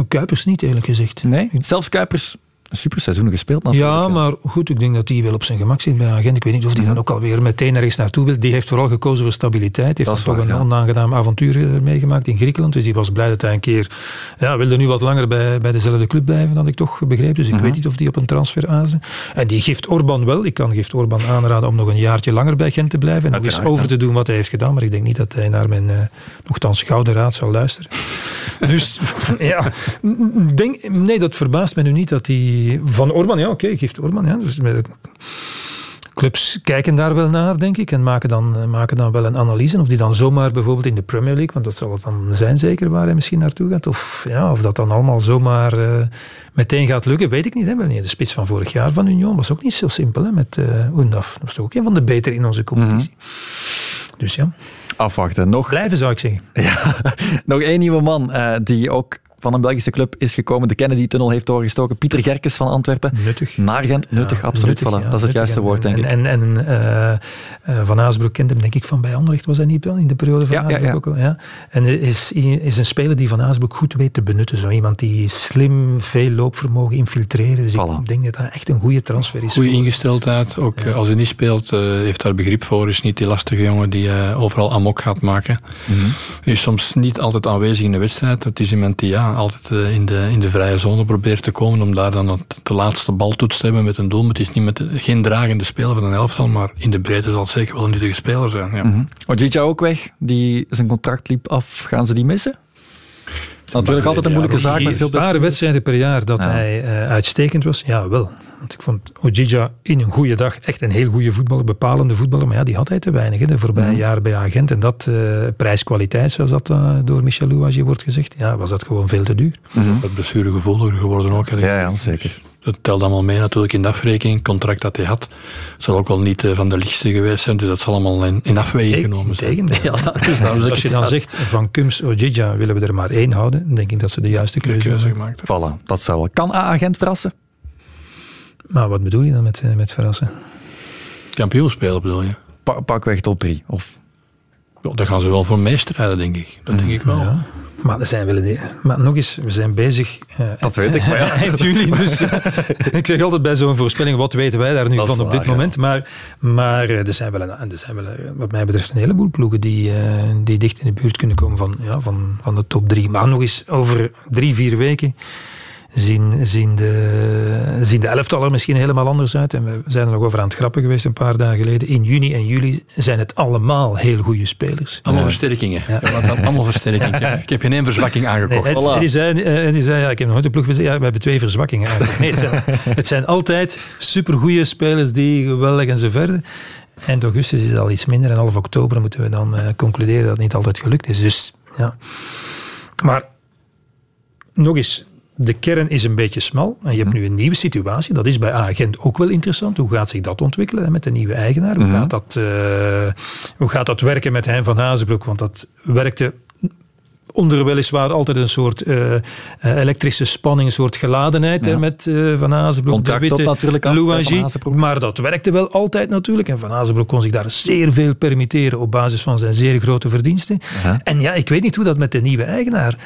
Kuipers niet, eerlijk gezegd. Nee, zelfs Kuipers een superseizoen gespeeld natuurlijk. Ja, maar goed, ik denk dat hij wel op zijn gemak zit bij agent. Ik weet niet of hij dan ook alweer meteen ergens naartoe wil. Die heeft vooral gekozen voor stabiliteit. Heeft toch een ja. onaangenaam avontuur meegemaakt in Griekenland. Dus hij was blij dat hij een keer... Ja, wilde nu wat langer bij, bij dezelfde club blijven, had ik toch begrepen. Dus ik uh -huh. weet niet of die op een transfer azen. En die geeft Orban wel. Ik kan geeft Orban aanraden om nog een jaartje langer bij Gent te blijven. En nog eens over te doen wat hij heeft gedaan. Maar ik denk niet dat hij naar mijn uh, nogthans gouden raad zal luisteren. [laughs] dus ja, denk, nee, dat verbaast me nu niet dat hij van Orban, ja, oké, okay, geeft Orban. Ja. Dus clubs kijken daar wel naar, denk ik, en maken dan, maken dan wel een analyse. Of die dan zomaar bijvoorbeeld in de Premier League, want dat zal het dan zijn zeker waar hij misschien naartoe gaat. Of, ja, of dat dan allemaal zomaar uh, meteen gaat lukken, weet ik niet. Hè. De spits van vorig jaar van Union was ook niet zo simpel hè, met uh, Undaf. Dat was toch ook een van de beter in onze competitie. Mm -hmm. Dus ja. Afwachten. Nog... Blijven zou ik zeggen. [laughs] Ja, nog één nieuwe man uh, die ook van een Belgische club is gekomen. De Kennedy-tunnel heeft doorgestoken. Pieter Gerkes van Antwerpen. Nuttig. Naar Gent. Nuttig, ja, absoluut. Nuttig, voilà. ja, dat is het juiste woord, denk en, ik. En, en uh, uh, Van Aasbroek kent hem, denk ik, van bij Anderlecht. Was hij niet in de periode van ja, Aasbroek ook al? Ja. En is, is een speler die Van Aasbroek goed weet te benutten. Zo iemand die slim veel loopvermogen infiltreren. Dus voilà. ik denk dat dat echt een goede transfer is. Goede ingesteldheid. Ook ja. als hij niet speelt, uh, heeft daar begrip voor. Is niet die lastige jongen die overal amok gaat maken. Mm -hmm. Is soms niet altijd aanwezig in de wedstrijd. Het is iemand die ja, altijd in de in de vrije zone probeert te komen om daar dan het, de laatste baltoets te hebben met een doel. Het is niet met geen dragende speler van een elftal, maar in de breedte zal het zeker wel een nuttige speler zijn. Ja. Mm -hmm. Ook weg, die zijn contract liep af. Gaan ze die missen? Natuurlijk altijd een moeilijke zaak met veel Een wedstrijden per jaar dat ja. hij uh, uitstekend was, ja wel. Want ik vond Ojija in een goede dag echt een heel goede voetballer, bepalende voetballer. Maar ja, die had hij te weinig hè, de voorbije mm. jaren bij Agent. En dat uh, prijs-kwaliteit, zoals dat uh, door Michel Louagie wordt gezegd, ja, was dat gewoon veel te duur. Mm -hmm. Blessuregevoeliger geworden ook. Ja, ja, zeker. Dat telt allemaal mee natuurlijk in de afrekening. Het contract dat hij had zal ook wel niet uh, van de lichtste geweest zijn. Dus dat zal allemaal in, in afweging genomen zijn. Tegen, ja, dat is nou, Als je dan zegt van Kums Ojija willen we er maar één houden, dan denk ik dat ze de juiste keuze, de keuze gemaakt hebben. Voilà, dat zal wel. Kan A-agent verrassen? Maar wat bedoel je dan met, met verrassen? Kampioen spelen bedoel je? Pa pakweg top 3. Of... Ja, daar gaan ze wel voor meestrijden, denk ik. Dat denk ik wel. Ja. Maar, er zijn wel maar nog eens, we zijn bezig. Uh, dat weet ik. Maar ja. [laughs] eind juli. Dus, uh, [laughs] ik zeg altijd bij zo'n voorspelling, wat weten wij daar nu dat van op waar, dit moment? Maar, maar er zijn wel, een, er zijn wel wat mij betreft, een heleboel ploegen die, uh, die dicht in de buurt kunnen komen van, ja, van, van de top drie. Maar nog eens, over drie, vier weken zien, zien, de, zien de elftallen misschien helemaal anders uit. En we zijn er nog over aan het grappen geweest een paar dagen geleden. In juni en juli zijn het allemaal heel goede spelers. Allemaal ja. versterkingen. Ja. Ja, allemaal versterkingen. Ik heb geen één verzwakking aangekocht. Nee, voilà. die, zei, die zei, ja, ik heb nog nooit de ploeg ja, we hebben twee verzwakkingen aangekocht. Nee, het, zijn, [laughs] het zijn altijd supergoeie spelers die geweldig en zo verder. Eind augustus is het al iets minder en half oktober moeten we dan uh, concluderen dat het niet altijd gelukt is. Dus ja. Maar nog eens, de kern is een beetje smal. En je hebt nu een nieuwe situatie. Dat is bij Agent ook wel interessant. Hoe gaat zich dat ontwikkelen met de nieuwe eigenaar? Hoe, -hmm. gaat dat, uh, hoe gaat dat werken met Hein van Hazenbroek? Want dat werkte onder weliswaar altijd een soort uh, elektrische spanning, een soort geladenheid hè, met uh, Van Azenbroek, Contract de Witte, natuurlijk. Maar dat werkte wel altijd natuurlijk. En Van Azenbroek kon zich daar zeer veel permitteren op basis van zijn zeer grote verdiensten. En ja, ik weet niet hoe dat met de nieuwe eigenaar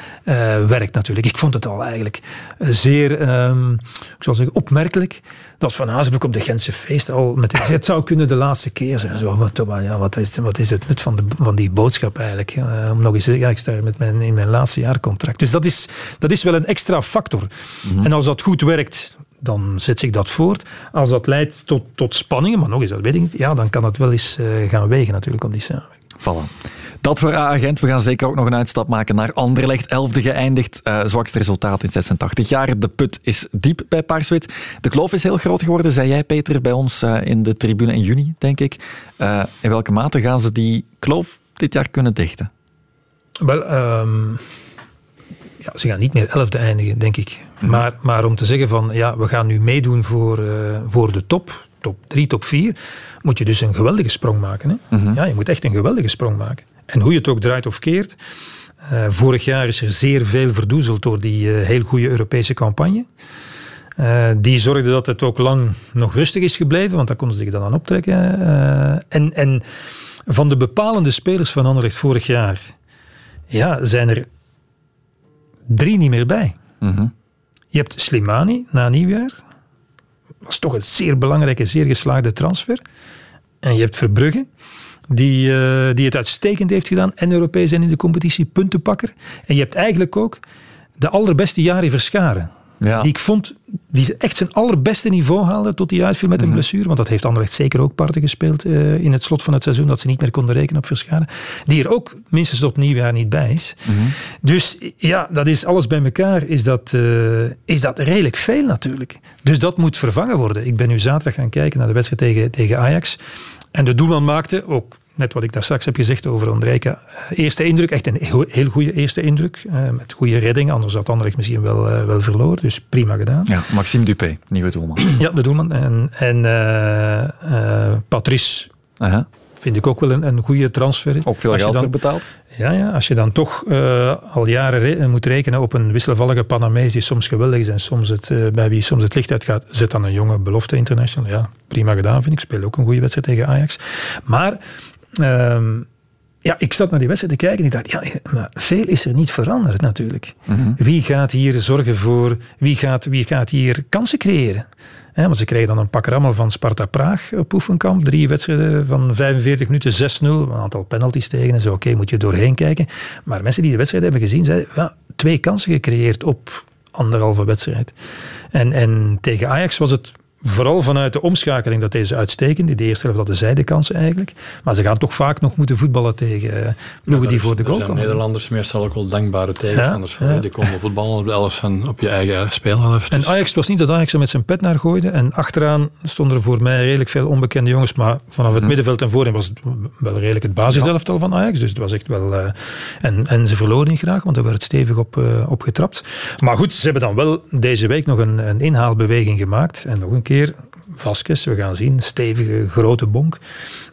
werkt natuurlijk. Ik vond het al eigenlijk zeer, um, ik zal zeggen, opmerkelijk dat Van Hazenbroek op de Gentse feest al met [laughs] het zou kunnen de laatste keer zijn. Zo, wat, ja, wat, is, wat is het nut van, de, van die boodschap eigenlijk? Uh, om nog eens, ja, ik sta met mijn, in mijn laatste jaar contract. Dus dat is, dat is wel een extra factor. Mm -hmm. En als dat goed werkt, dan zet zich dat voort. Als dat leidt tot, tot spanningen, maar nog eens, dat weet ik niet, ja, dan kan dat wel eens uh, gaan wegen natuurlijk om die samenwerking. Voilà. Dat voor A-agent. We gaan zeker ook nog een uitstap maken naar Anderlecht. Elfde geëindigd. Uh, zwakste resultaat in 86 jaar. De put is diep bij Paarswit. De kloof is heel groot geworden, zei jij Peter bij ons uh, in de tribune in juni, denk ik. Uh, in welke mate gaan ze die kloof dit jaar kunnen dichten? Wel, um, ja, ze gaan niet meer elfde eindigen, denk ik. -hmm. maar, maar om te zeggen van, ja, we gaan nu meedoen voor, voor de top, top 3, top 4, moet je dus een geweldige sprong maken. Hè? Mm -hmm. Ja, je moet echt een geweldige sprong maken. En hoe je het ook draait of keert. Uh, vorig jaar is er zeer veel verdoezeld door die uh, heel goede Europese campagne. Uh, die zorgde dat het ook lang nog rustig is gebleven, want daar konden ze zich dan aan optrekken. en, en van de bepalende spelers van Anderlecht vorig jaar ja, zijn er drie niet meer bij. Mm -hmm. Je hebt Slimani na nieuwjaar. Was toch een zeer belangrijke, zeer geslaagde transfer. En je hebt Verbrugge die, uh, die het uitstekend heeft gedaan en Europees en in de competitie puntenpakker. En je hebt eigenlijk ook de allerbeste Jari Verscharen. Ja. Die ik vond, die echt zijn allerbeste niveau haalde tot hij uitviel met een mm -hmm. blessure. Want dat heeft Anderlecht zeker ook parten gespeeld uh, in het slot van het seizoen. Dat ze niet meer konden rekenen op Verscharen. Die er ook minstens tot nieuwjaar niet bij is. Mm -hmm. Dus ja, dat is alles bij elkaar. Is dat, uh, is dat redelijk veel natuurlijk. Dus dat moet vervangen worden. Ik ben nu zaterdag gaan kijken naar de wedstrijd tegen, tegen Ajax. En de doelman maakte, ook net wat ik daar straks heb gezegd over Ondrijka, eerste indruk, echt een heel, goede eerste indruk. Uh, met goede redding, anders had Anderlecht misschien wel, uh, wel verloren. Dus prima gedaan. Ja, Maxime Dupé, nieuwe doelman. ja, de doelman. En, en uh, Patrice uh -huh. vind ik ook wel een, een goede transfer. Ook veel geld voor betaald. Ja, ja, als je dan toch al jaren re moet rekenen op een wisselvallige Panamees die soms geweldig is en soms het, bij wie soms het licht uitgaat, zet dan een jonge belofte international. Ja, prima gedaan vind ik. Speel ook een goede wedstrijd tegen Ajax. Maar um, ja, ik zat naar die wedstrijd te kijken en ik dacht, ja, maar veel is er niet veranderd natuurlijk. Mhm. Mm -hmm. Wie gaat hier zorgen voor, wie gaat, wie gaat hier kansen creëren? He, want ze kregen dan een pak rammel van Sparta Praag op oefenkamp. Drie wedstrijden van 45 minuten, 6-0. Een aantal penalties tegen en zo. Oké, okay, moet je doorheen kijken. Maar mensen die de wedstrijd hebben gezien, zeiden ja, twee kansen gecreëerd op anderhalve wedstrijd. En, en tegen Ajax was het vooral vanuit de omschakeling dat deze uitstekend. In de eerste helft hadden zij de kansen eigenlijk. Maar ze gaan toch vaak nog moeten voetballen tegen uh, ploegen die voor de goal komen. Nederlanders meestal ook wel dankbare tegenstanders. Ja, ja. Die komen voetballen op de elf van op je eigen speelhelft. En Ajax was niet dat Ajax er met zijn pet naar gooide. En achteraan stonden er voor mij redelijk veel onbekende jongens. Maar vanaf het hm. middenveld en voorin was het wel redelijk het basiselftal van Ajax. Dus het was echt wel... Uh, en, en ze verloren niet graag, want er werd stevig op, uh, op getrapt. Maar goed, ze hebben dan wel deze week nog een, een inhaalbeweging gemaakt. En nog een keer Vasquez, we gaan zien, stevige, grote bonk.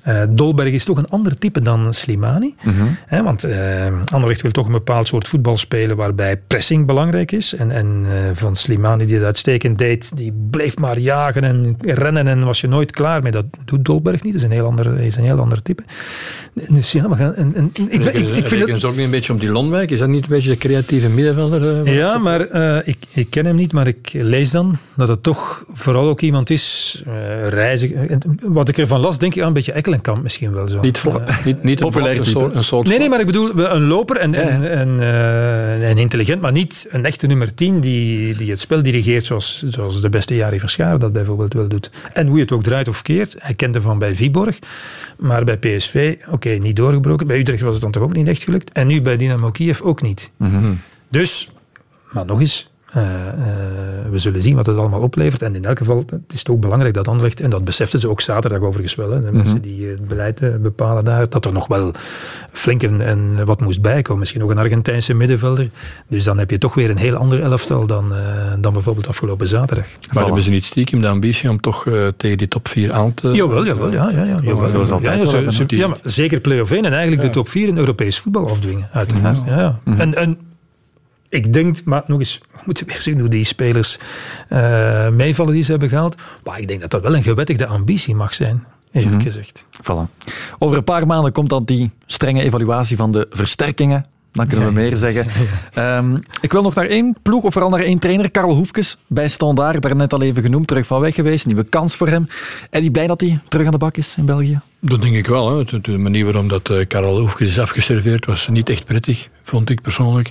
Uh, Dolberg is toch een ander type dan Slimani. -hmm. He, want uh, Anderlecht wil toch een bepaald soort voetbal spelen waarbij pressing belangrijk is. En, en uh, van Slimani, die dat uitstekend deed, die bleef maar jagen en rennen en was je nooit klaar mee. Dat doet Dolberg niet, dat is een heel ander, is een heel ander type. Dus ja, we gaan... En, en, ik, ik, ik, ik vind het ook niet een beetje om die Lonwijk. Is dat niet een beetje de creatieve middenvelder? ja, maar ik, ik ken hem niet, maar ik lees dan dat het toch vooral ook iemand is, reizen. Wat ik ervan las, denk ik aan een beetje Ekkelenkamp misschien wel zo. Niet, voor, uh, [laughs] niet, niet populair een, soort, een soort Nee, nee, maar ik bedoel een loper en, en, en, uh, en intelligent, maar niet een echte nummer 10 die, die het spel dirigeert zoals, zoals de beste Jari Verscharen dat bijvoorbeeld wel doet. En hoe je het ook draait of keert. Hij kende van bij Viborg, maar bij PSV, oké, okay, niet doorgebroken. Bij Utrecht was het dan toch ook niet echt gelukt. En nu bij Dynamo Kiev ook niet. Mm -hmm. Dus, maar nog eens, Eh, eh, we zullen zien wat het allemaal oplevert. En in elk geval, het is ook belangrijk dat Anderlecht, en dat beseften ze ook zaterdag overigens wel, hè, de mensen Mhm. die het beleid eh, bepalen daar, dat er nog wel flink en, en wat moest bijkomen. Misschien nog een Argentijnse middenvelder. Dus dan heb je toch weer een heel ander elftal dan, eh, dan bijvoorbeeld afgelopen zaterdag. Maar hebben ze niet stiekem de ambitie om toch eh, tegen die top 4 aan te... Jawel, jawel, ja, ja, ja. jawel. Zoals altijd ja, zo- zo- ja, maar zeker play-off 1 en eigenlijk de top 4 in Europees voetbal afdwingen, uiteraard. Ja, ja. Mhm. En, en ik denk, maar nog eens, we moeten weer zien hoe die spelers eh, meevallen die ze hebben gehaald. Maar ik denk dat dat wel een gewettigde ambitie mag zijn, eerlijk Mhm. gezegd. Voilà. Over een paar maanden komt dan die strenge evaluatie van de versterkingen. Dan kunnen we meer zeggen. [laughs] Ehm, ik wil nog naar één ploeg, of vooral naar één trainer. Karel Hoefkes, bij Standaard, daarnet al even genoemd, terug van weg geweest. Nieuwe kans voor hem. Eddie blij dat hij terug aan de bak is in België? Dat denk ik wel. Hè. De, de manier waarop dat eh, Karel Hoefkes is afgeserveerd was niet echt prettig, vond ik persoonlijk.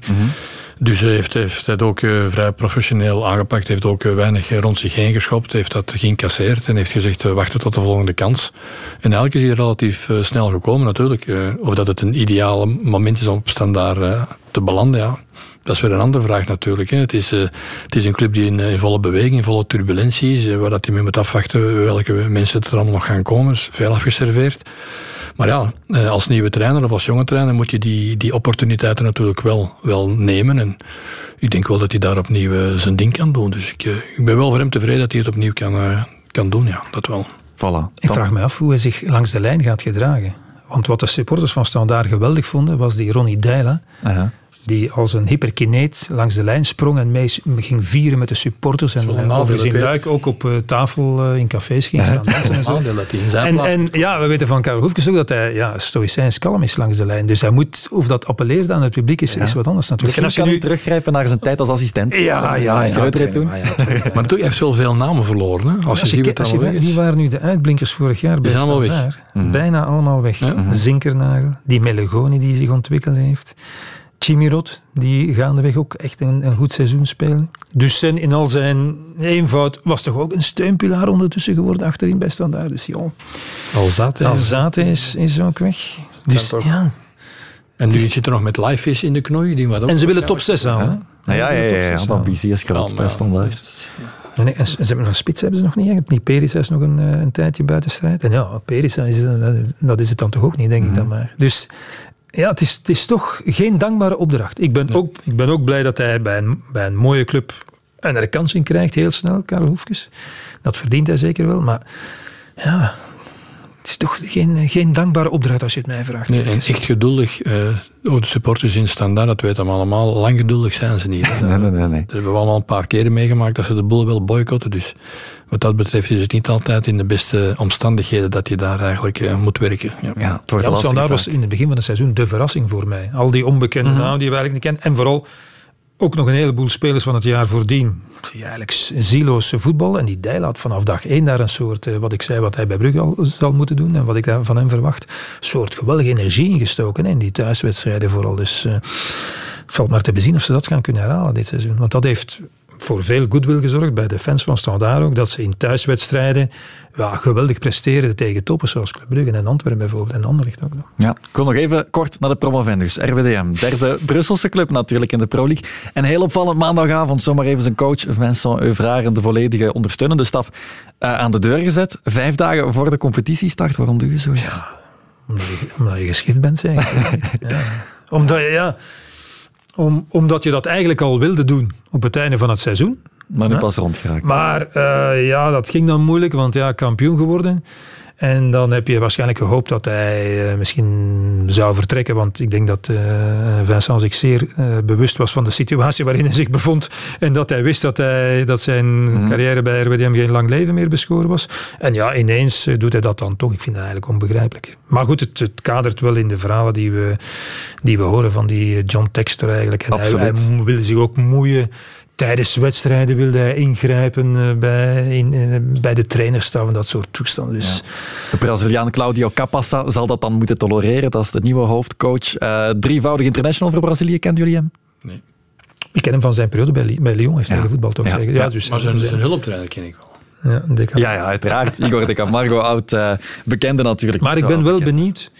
Dus hij heeft, heeft het ook eh, vrij professioneel aangepakt. heeft ook eh, weinig rond zich heen geschopt. heeft dat geïncasseerd en heeft gezegd we wachten tot de volgende kans. En eigenlijk is hij relatief snel gekomen natuurlijk. Of dat het een ideale moment is om op standaard te belanden, ja. Dat is weer een andere vraag natuurlijk. Hè. Het, is, eh, het is een club die in, eh, in volle beweging, in volle turbulentie is. eh, waar dat hij mee moet afwachten welke mensen er allemaal nog gaan komen. is veel afgeserveerd. Maar ja, eh, als nieuwe trainer of als jonge trainer moet je die, die opportuniteiten natuurlijk wel, wel nemen. En ik denk wel dat hij daar opnieuw zijn ding kan doen. Dus ik, eh, ik ben wel voor hem tevreden dat hij het opnieuw kan, kan doen. Ja, dat wel. Voilà. Ik vraag me af hoe hij zich langs de lijn gaat gedragen. Want wat de supporters van Standaard geweldig vonden, was die Ronnie Deila. Die als een hyperkineet langs de lijn sprong en mee ging vieren met de supporters. En nadeel, overigens in Luik ook op eh, tafel eh, in cafés ging staan. [laughs] dansen en zo. Nadeel dat hij in zijn En, en ja, we weten van Karel Hoefkes ook dat hij ja, stoïcijns kalm is langs de lijn. Dus hij moet, of dat appelleert aan het publiek, is, is wat anders natuurlijk. Misschien En kan hij teruggrijpen naar zijn tijd als assistent. Ja, ja, ja. Toen. Maar toch, hij heeft wel veel namen verloren. Hè? Als, Als je ziet er je, is. waren nu de uitblinkers vorig jaar bij zijn allemaal weg. Standaard? Mhm. Bijna allemaal weg. Zinkernagel, die Melegoni die zich ontwikkeld heeft. Chimirot, die gaandeweg ook echt een, een goed seizoen spelen. Dus Sen in al zijn eenvoud was toch ook een steunpilaar ondertussen geworden achterin bij Standaard. Dus ja, Alzate. Alzate is, is ook weg. Dus, toch- ja. En nu zit er nog met Livefish in de knoei. Die wat ook En ze willen top 6 halen. hè? Nou ja, ja, ja, ja, ambitie groot bij Standaard. Nee, en ze hebben een spits hebben ze nog niet. hè. Die Perisa is nog een, eh, een tijdje buiten strijd. En ja, Perisa is, eh, dat is het dan toch ook niet, denk ik dan maar. Dus ja, het is, het is toch geen dankbare opdracht. Ik ben, ook, ik ben ook blij dat hij bij een, bij een mooie club een herkansing krijgt, heel snel, Karel Hoefkes. Dat verdient hij zeker wel. Maar ja, het is toch geen, geen dankbare opdracht als je het mij vraagt. Nee, en echt geduldig. eh oh, de supporters in standaard, dat weten we allemaal. Lang geduldig zijn ze niet. [laughs] Nee, nee, nee. nee. Dat hebben we allemaal een paar keren meegemaakt dat ze de boel wel boycotten. Dus wat dat betreft is het niet altijd in de beste omstandigheden dat je daar eigenlijk eh, moet werken. Ja. Ja, het wordt Ja, was in het begin van het seizoen de verrassing voor mij. Al die onbekende Mhm. namen die we eigenlijk niet kennen. En vooral ook nog een heleboel spelers van het jaar voordien. Die eigenlijk zieloos voetbal. En die Dijl had vanaf dag één daar een soort, eh, wat ik zei, wat hij bij Brugge al zal moeten doen. En wat ik van hem verwacht. Soort geweldige energie ingestoken. In die thuiswedstrijden vooral. Dus eh, het valt maar te bezien of ze dat gaan kunnen herhalen dit seizoen. Want dat heeft voor veel goodwill gezorgd bij de fans van Standaard ook. Dat ze in thuiswedstrijden ja, geweldig presteren tegen toppers zoals Club Brugge en Antwerpen bijvoorbeeld. En Anderlecht ook nog. Ja, ik wil nog even kort naar de promovendus. RWDM, derde [laughs] Brusselse club natuurlijk in de Pro League. En heel opvallend maandagavond zomaar even zijn coach Vincent Euvraar en de volledige ondersteunende staf eh, aan de deur gezet. Vijf dagen voor de competitiestart. Waarom doe je zoiets? Ja, omdat je, omdat je geschikt bent, zeg ik. [laughs] ja. Omdat, je, ja, om, omdat je dat eigenlijk al wilde doen op het einde van het seizoen. Maar nu pas rondgeraakt. Maar eh, ja, dat ging dan moeilijk, want ja, kampioen geworden. En dan heb je waarschijnlijk gehoopt dat hij eh, misschien zou vertrekken. Want ik denk dat eh, Vincent zich zeer eh, bewust was van de situatie waarin hij zich bevond. En dat hij wist dat, hij, dat zijn Mhm. carrière bij RWDM geen lang leven meer beschoren was. En ja, ineens doet hij dat dan toch. Ik vind dat eigenlijk onbegrijpelijk. Maar goed, het, het kadert wel in de verhalen die we, die we horen van die John Texter eigenlijk. En hij, hij wilde zich ook moeien. Tijdens wedstrijden wilde hij ingrijpen eh, bij, in, bij de trainerstaf en dat soort toestanden. Dus De Braziliaan Claudio Capassa zal dat dan moeten tolereren. Dat is de nieuwe hoofdcoach. Eh, drievoudig international voor Brazilië. Kennen jullie hem? ik ken hem van zijn periode bij, Li- bij Lyon, heeft hij gevoetbald Ja. zeggen. Ja. Ja, dus, Maar zijn, zijn hulptrainer ken ik wel. Ja, Ja, ja uiteraard. Igor de Camargo, [laughs] oud eh, bekende natuurlijk. Maar ik ben wel benieuwd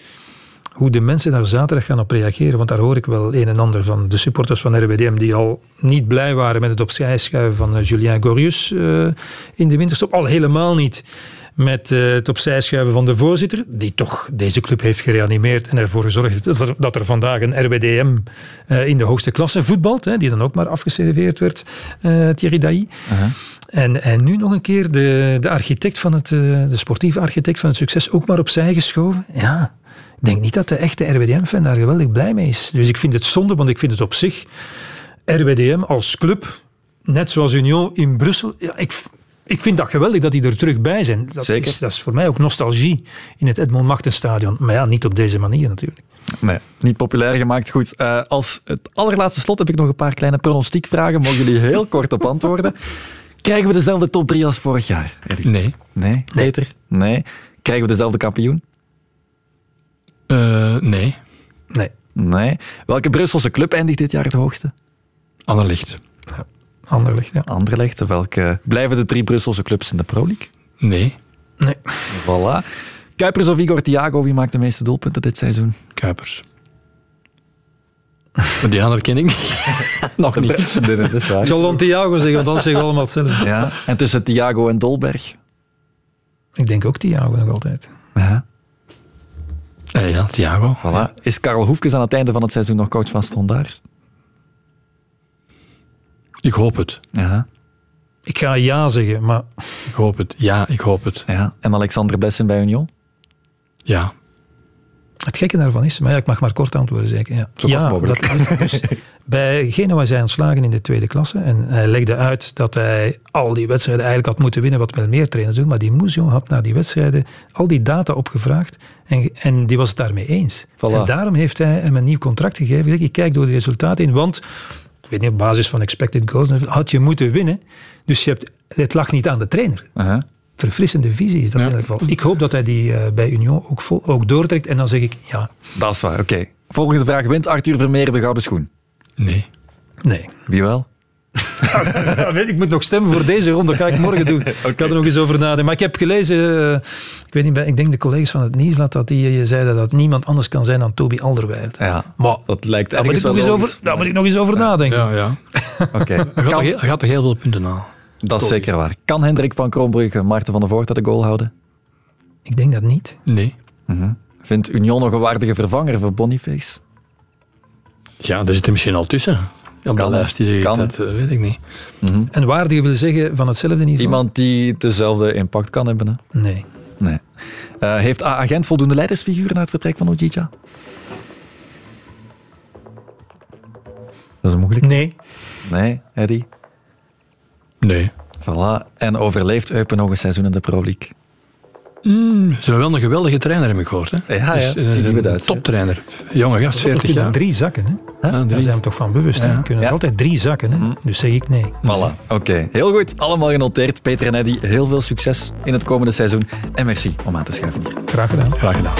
hoe de mensen daar zaterdag gaan op reageren. Want daar hoor ik wel een en ander van de supporters van RWDM die al niet blij waren met het opzij schuiven van eh, Julien Gorius uh, in de winterstop. Al helemaal niet met uh, het opzij schuiven van de voorzitter, die toch deze club heeft gereanimeerd en ervoor gezorgd dat er, vandaag een RWDM in de hoogste klasse voetbalt, hè, die dan ook maar afgeserveerd werd, Thierry Dailly. En, en nu nog een keer de, de architect van het, de sportieve architect van het succes ook maar opzij geschoven. Ja, ik denk niet dat de echte RWDM-fan daar geweldig blij mee is. Dus ik vind het zonde, want ik vind het op zich, RWDM als club, net zoals Union in Brussel, ja, ik, ik vind dat geweldig dat die er terug bij zijn. Dat Zeker. Is, dat is voor mij ook nostalgie in het Edmond Machtenstadion. Maar ja, niet op deze manier natuurlijk. Nee, niet populair gemaakt. Goed, uh, als het allerlaatste slot heb ik nog een paar kleine pronostiekvragen. Mogen jullie heel kort op antwoorden. [laughs] Krijgen we dezelfde top 3 als vorig jaar? Erik? Nee. Nee? Peter? Nee. Krijgen we dezelfde kampioen? Uh, nee. Nee. Nee. Welke Brusselse club eindigt dit jaar het hoogste? Anderlicht. Ja. Anderlecht, ja. Anderlecht. Welke blijven de drie Brusselse clubs in de Pro League? Nee. Nee. Voilà. Kuipers of Igor Thiago, wie maakt de meeste doelpunten dit seizoen? Kuipers. Maar [laughs] die andere ken ik [laughs] nog niet. Nee, dat is waar. Ik zal dan Thiago zeggen, want dan zeggen we allemaal hetzelfde. Ja. En tussen Thiago en Dolberg? Ik denk ook Thiago nog altijd. Ja. Uh, ja, Thiago. Voilà. Is Karel Hoefkes aan het einde van het seizoen nog coach van Stondaar? Ik hoop het. Ja. Ik ga ja zeggen, maar... Ik hoop het. Ja, ik hoop het. Ja. En Alexander Blessen bij Union? Ja. Het gekke daarvan is, maar ja, ik mag maar kort antwoorden zeker. Ja, Zo ja mogelijk. dat is, dus [laughs] bij Genoa is hij ontslagen in de tweede klasse en hij legde uit dat hij al die wedstrijden eigenlijk had moeten winnen, wat wel meer trainers doen, maar die Moesjon had na die wedstrijden al die data opgevraagd en, en die was het daarmee eens. Voilà. En daarom heeft hij hem een nieuw contract gegeven. Gezegd, ik kijk door de resultaten in, want ik weet niet, op basis van expected goals had je moeten winnen. Dus je hebt, het lag niet aan de trainer. Uh -huh. Verfrissende visie is dat Ja. eigenlijk wel. Ik hoop dat hij die uh, bij Union ook, vol, ook doortrekt en dan zeg ik ja. Dat is waar, oké. Okay. Volgende vraag. Wint Arthur Vermeer de gouden schoen? Nee. Nee. Wie wel? [laughs] ik moet nog stemmen voor deze ronde. Dat ga ik morgen doen. okay. [laughs] Ik ga er nog eens over nadenken. Maar ik heb gelezen, uh, ik weet niet, ik denk de collega's van het Nieuwsblad, dat die uh, zeiden dat niemand anders kan zijn dan Toby Alderweireld. Ja, maar dat lijkt daar moet, ik nog eens over, daar moet ik nog eens over ja. nadenken. Ja, ja. Oké. Okay. Hij gaat, toch, gaat toch heel veel punten na. Dat is zeker waar. Kan Hendrik van Kroonbrugge Maarten van der Voort de goal houden? Ik denk dat niet. Nee. Mm -hmm. Vindt Union nog een waardige vervanger voor Boniface? Ja, daar zit er misschien al tussen. Op de lijst die kan dat uh, weet ik niet. Mm -hmm. En waardige wil zeggen van hetzelfde niveau? Iemand die dezelfde impact kan hebben. Hè? Nee. nee. Uh, heeft agent voldoende leidersfiguren na het vertrek van Ojija? Dat is moeilijk. Nee. Nee, Eddie? Nee. Voilà. En overleeft Eupen nog een seizoen in de Pro League? Mm, ze hebben wel een geweldige trainer, heb ik gehoord. Hè? Ja, ja. Dus, uh, een toptrainer. Jonge gast, 40 jaar. Drie zakken, hè? Ja, drie. Daar zijn we toch van bewust. Ja. Hè? Kunnen ja. altijd drie zakken, hè? Mm. dus zeg ik nee. Voilà, oké. Okay. Heel goed. Allemaal genoteerd. Peter en Eddy, heel veel succes in het komende seizoen. En merci om aan te schuiven hier. Graag gedaan. Graag gedaan.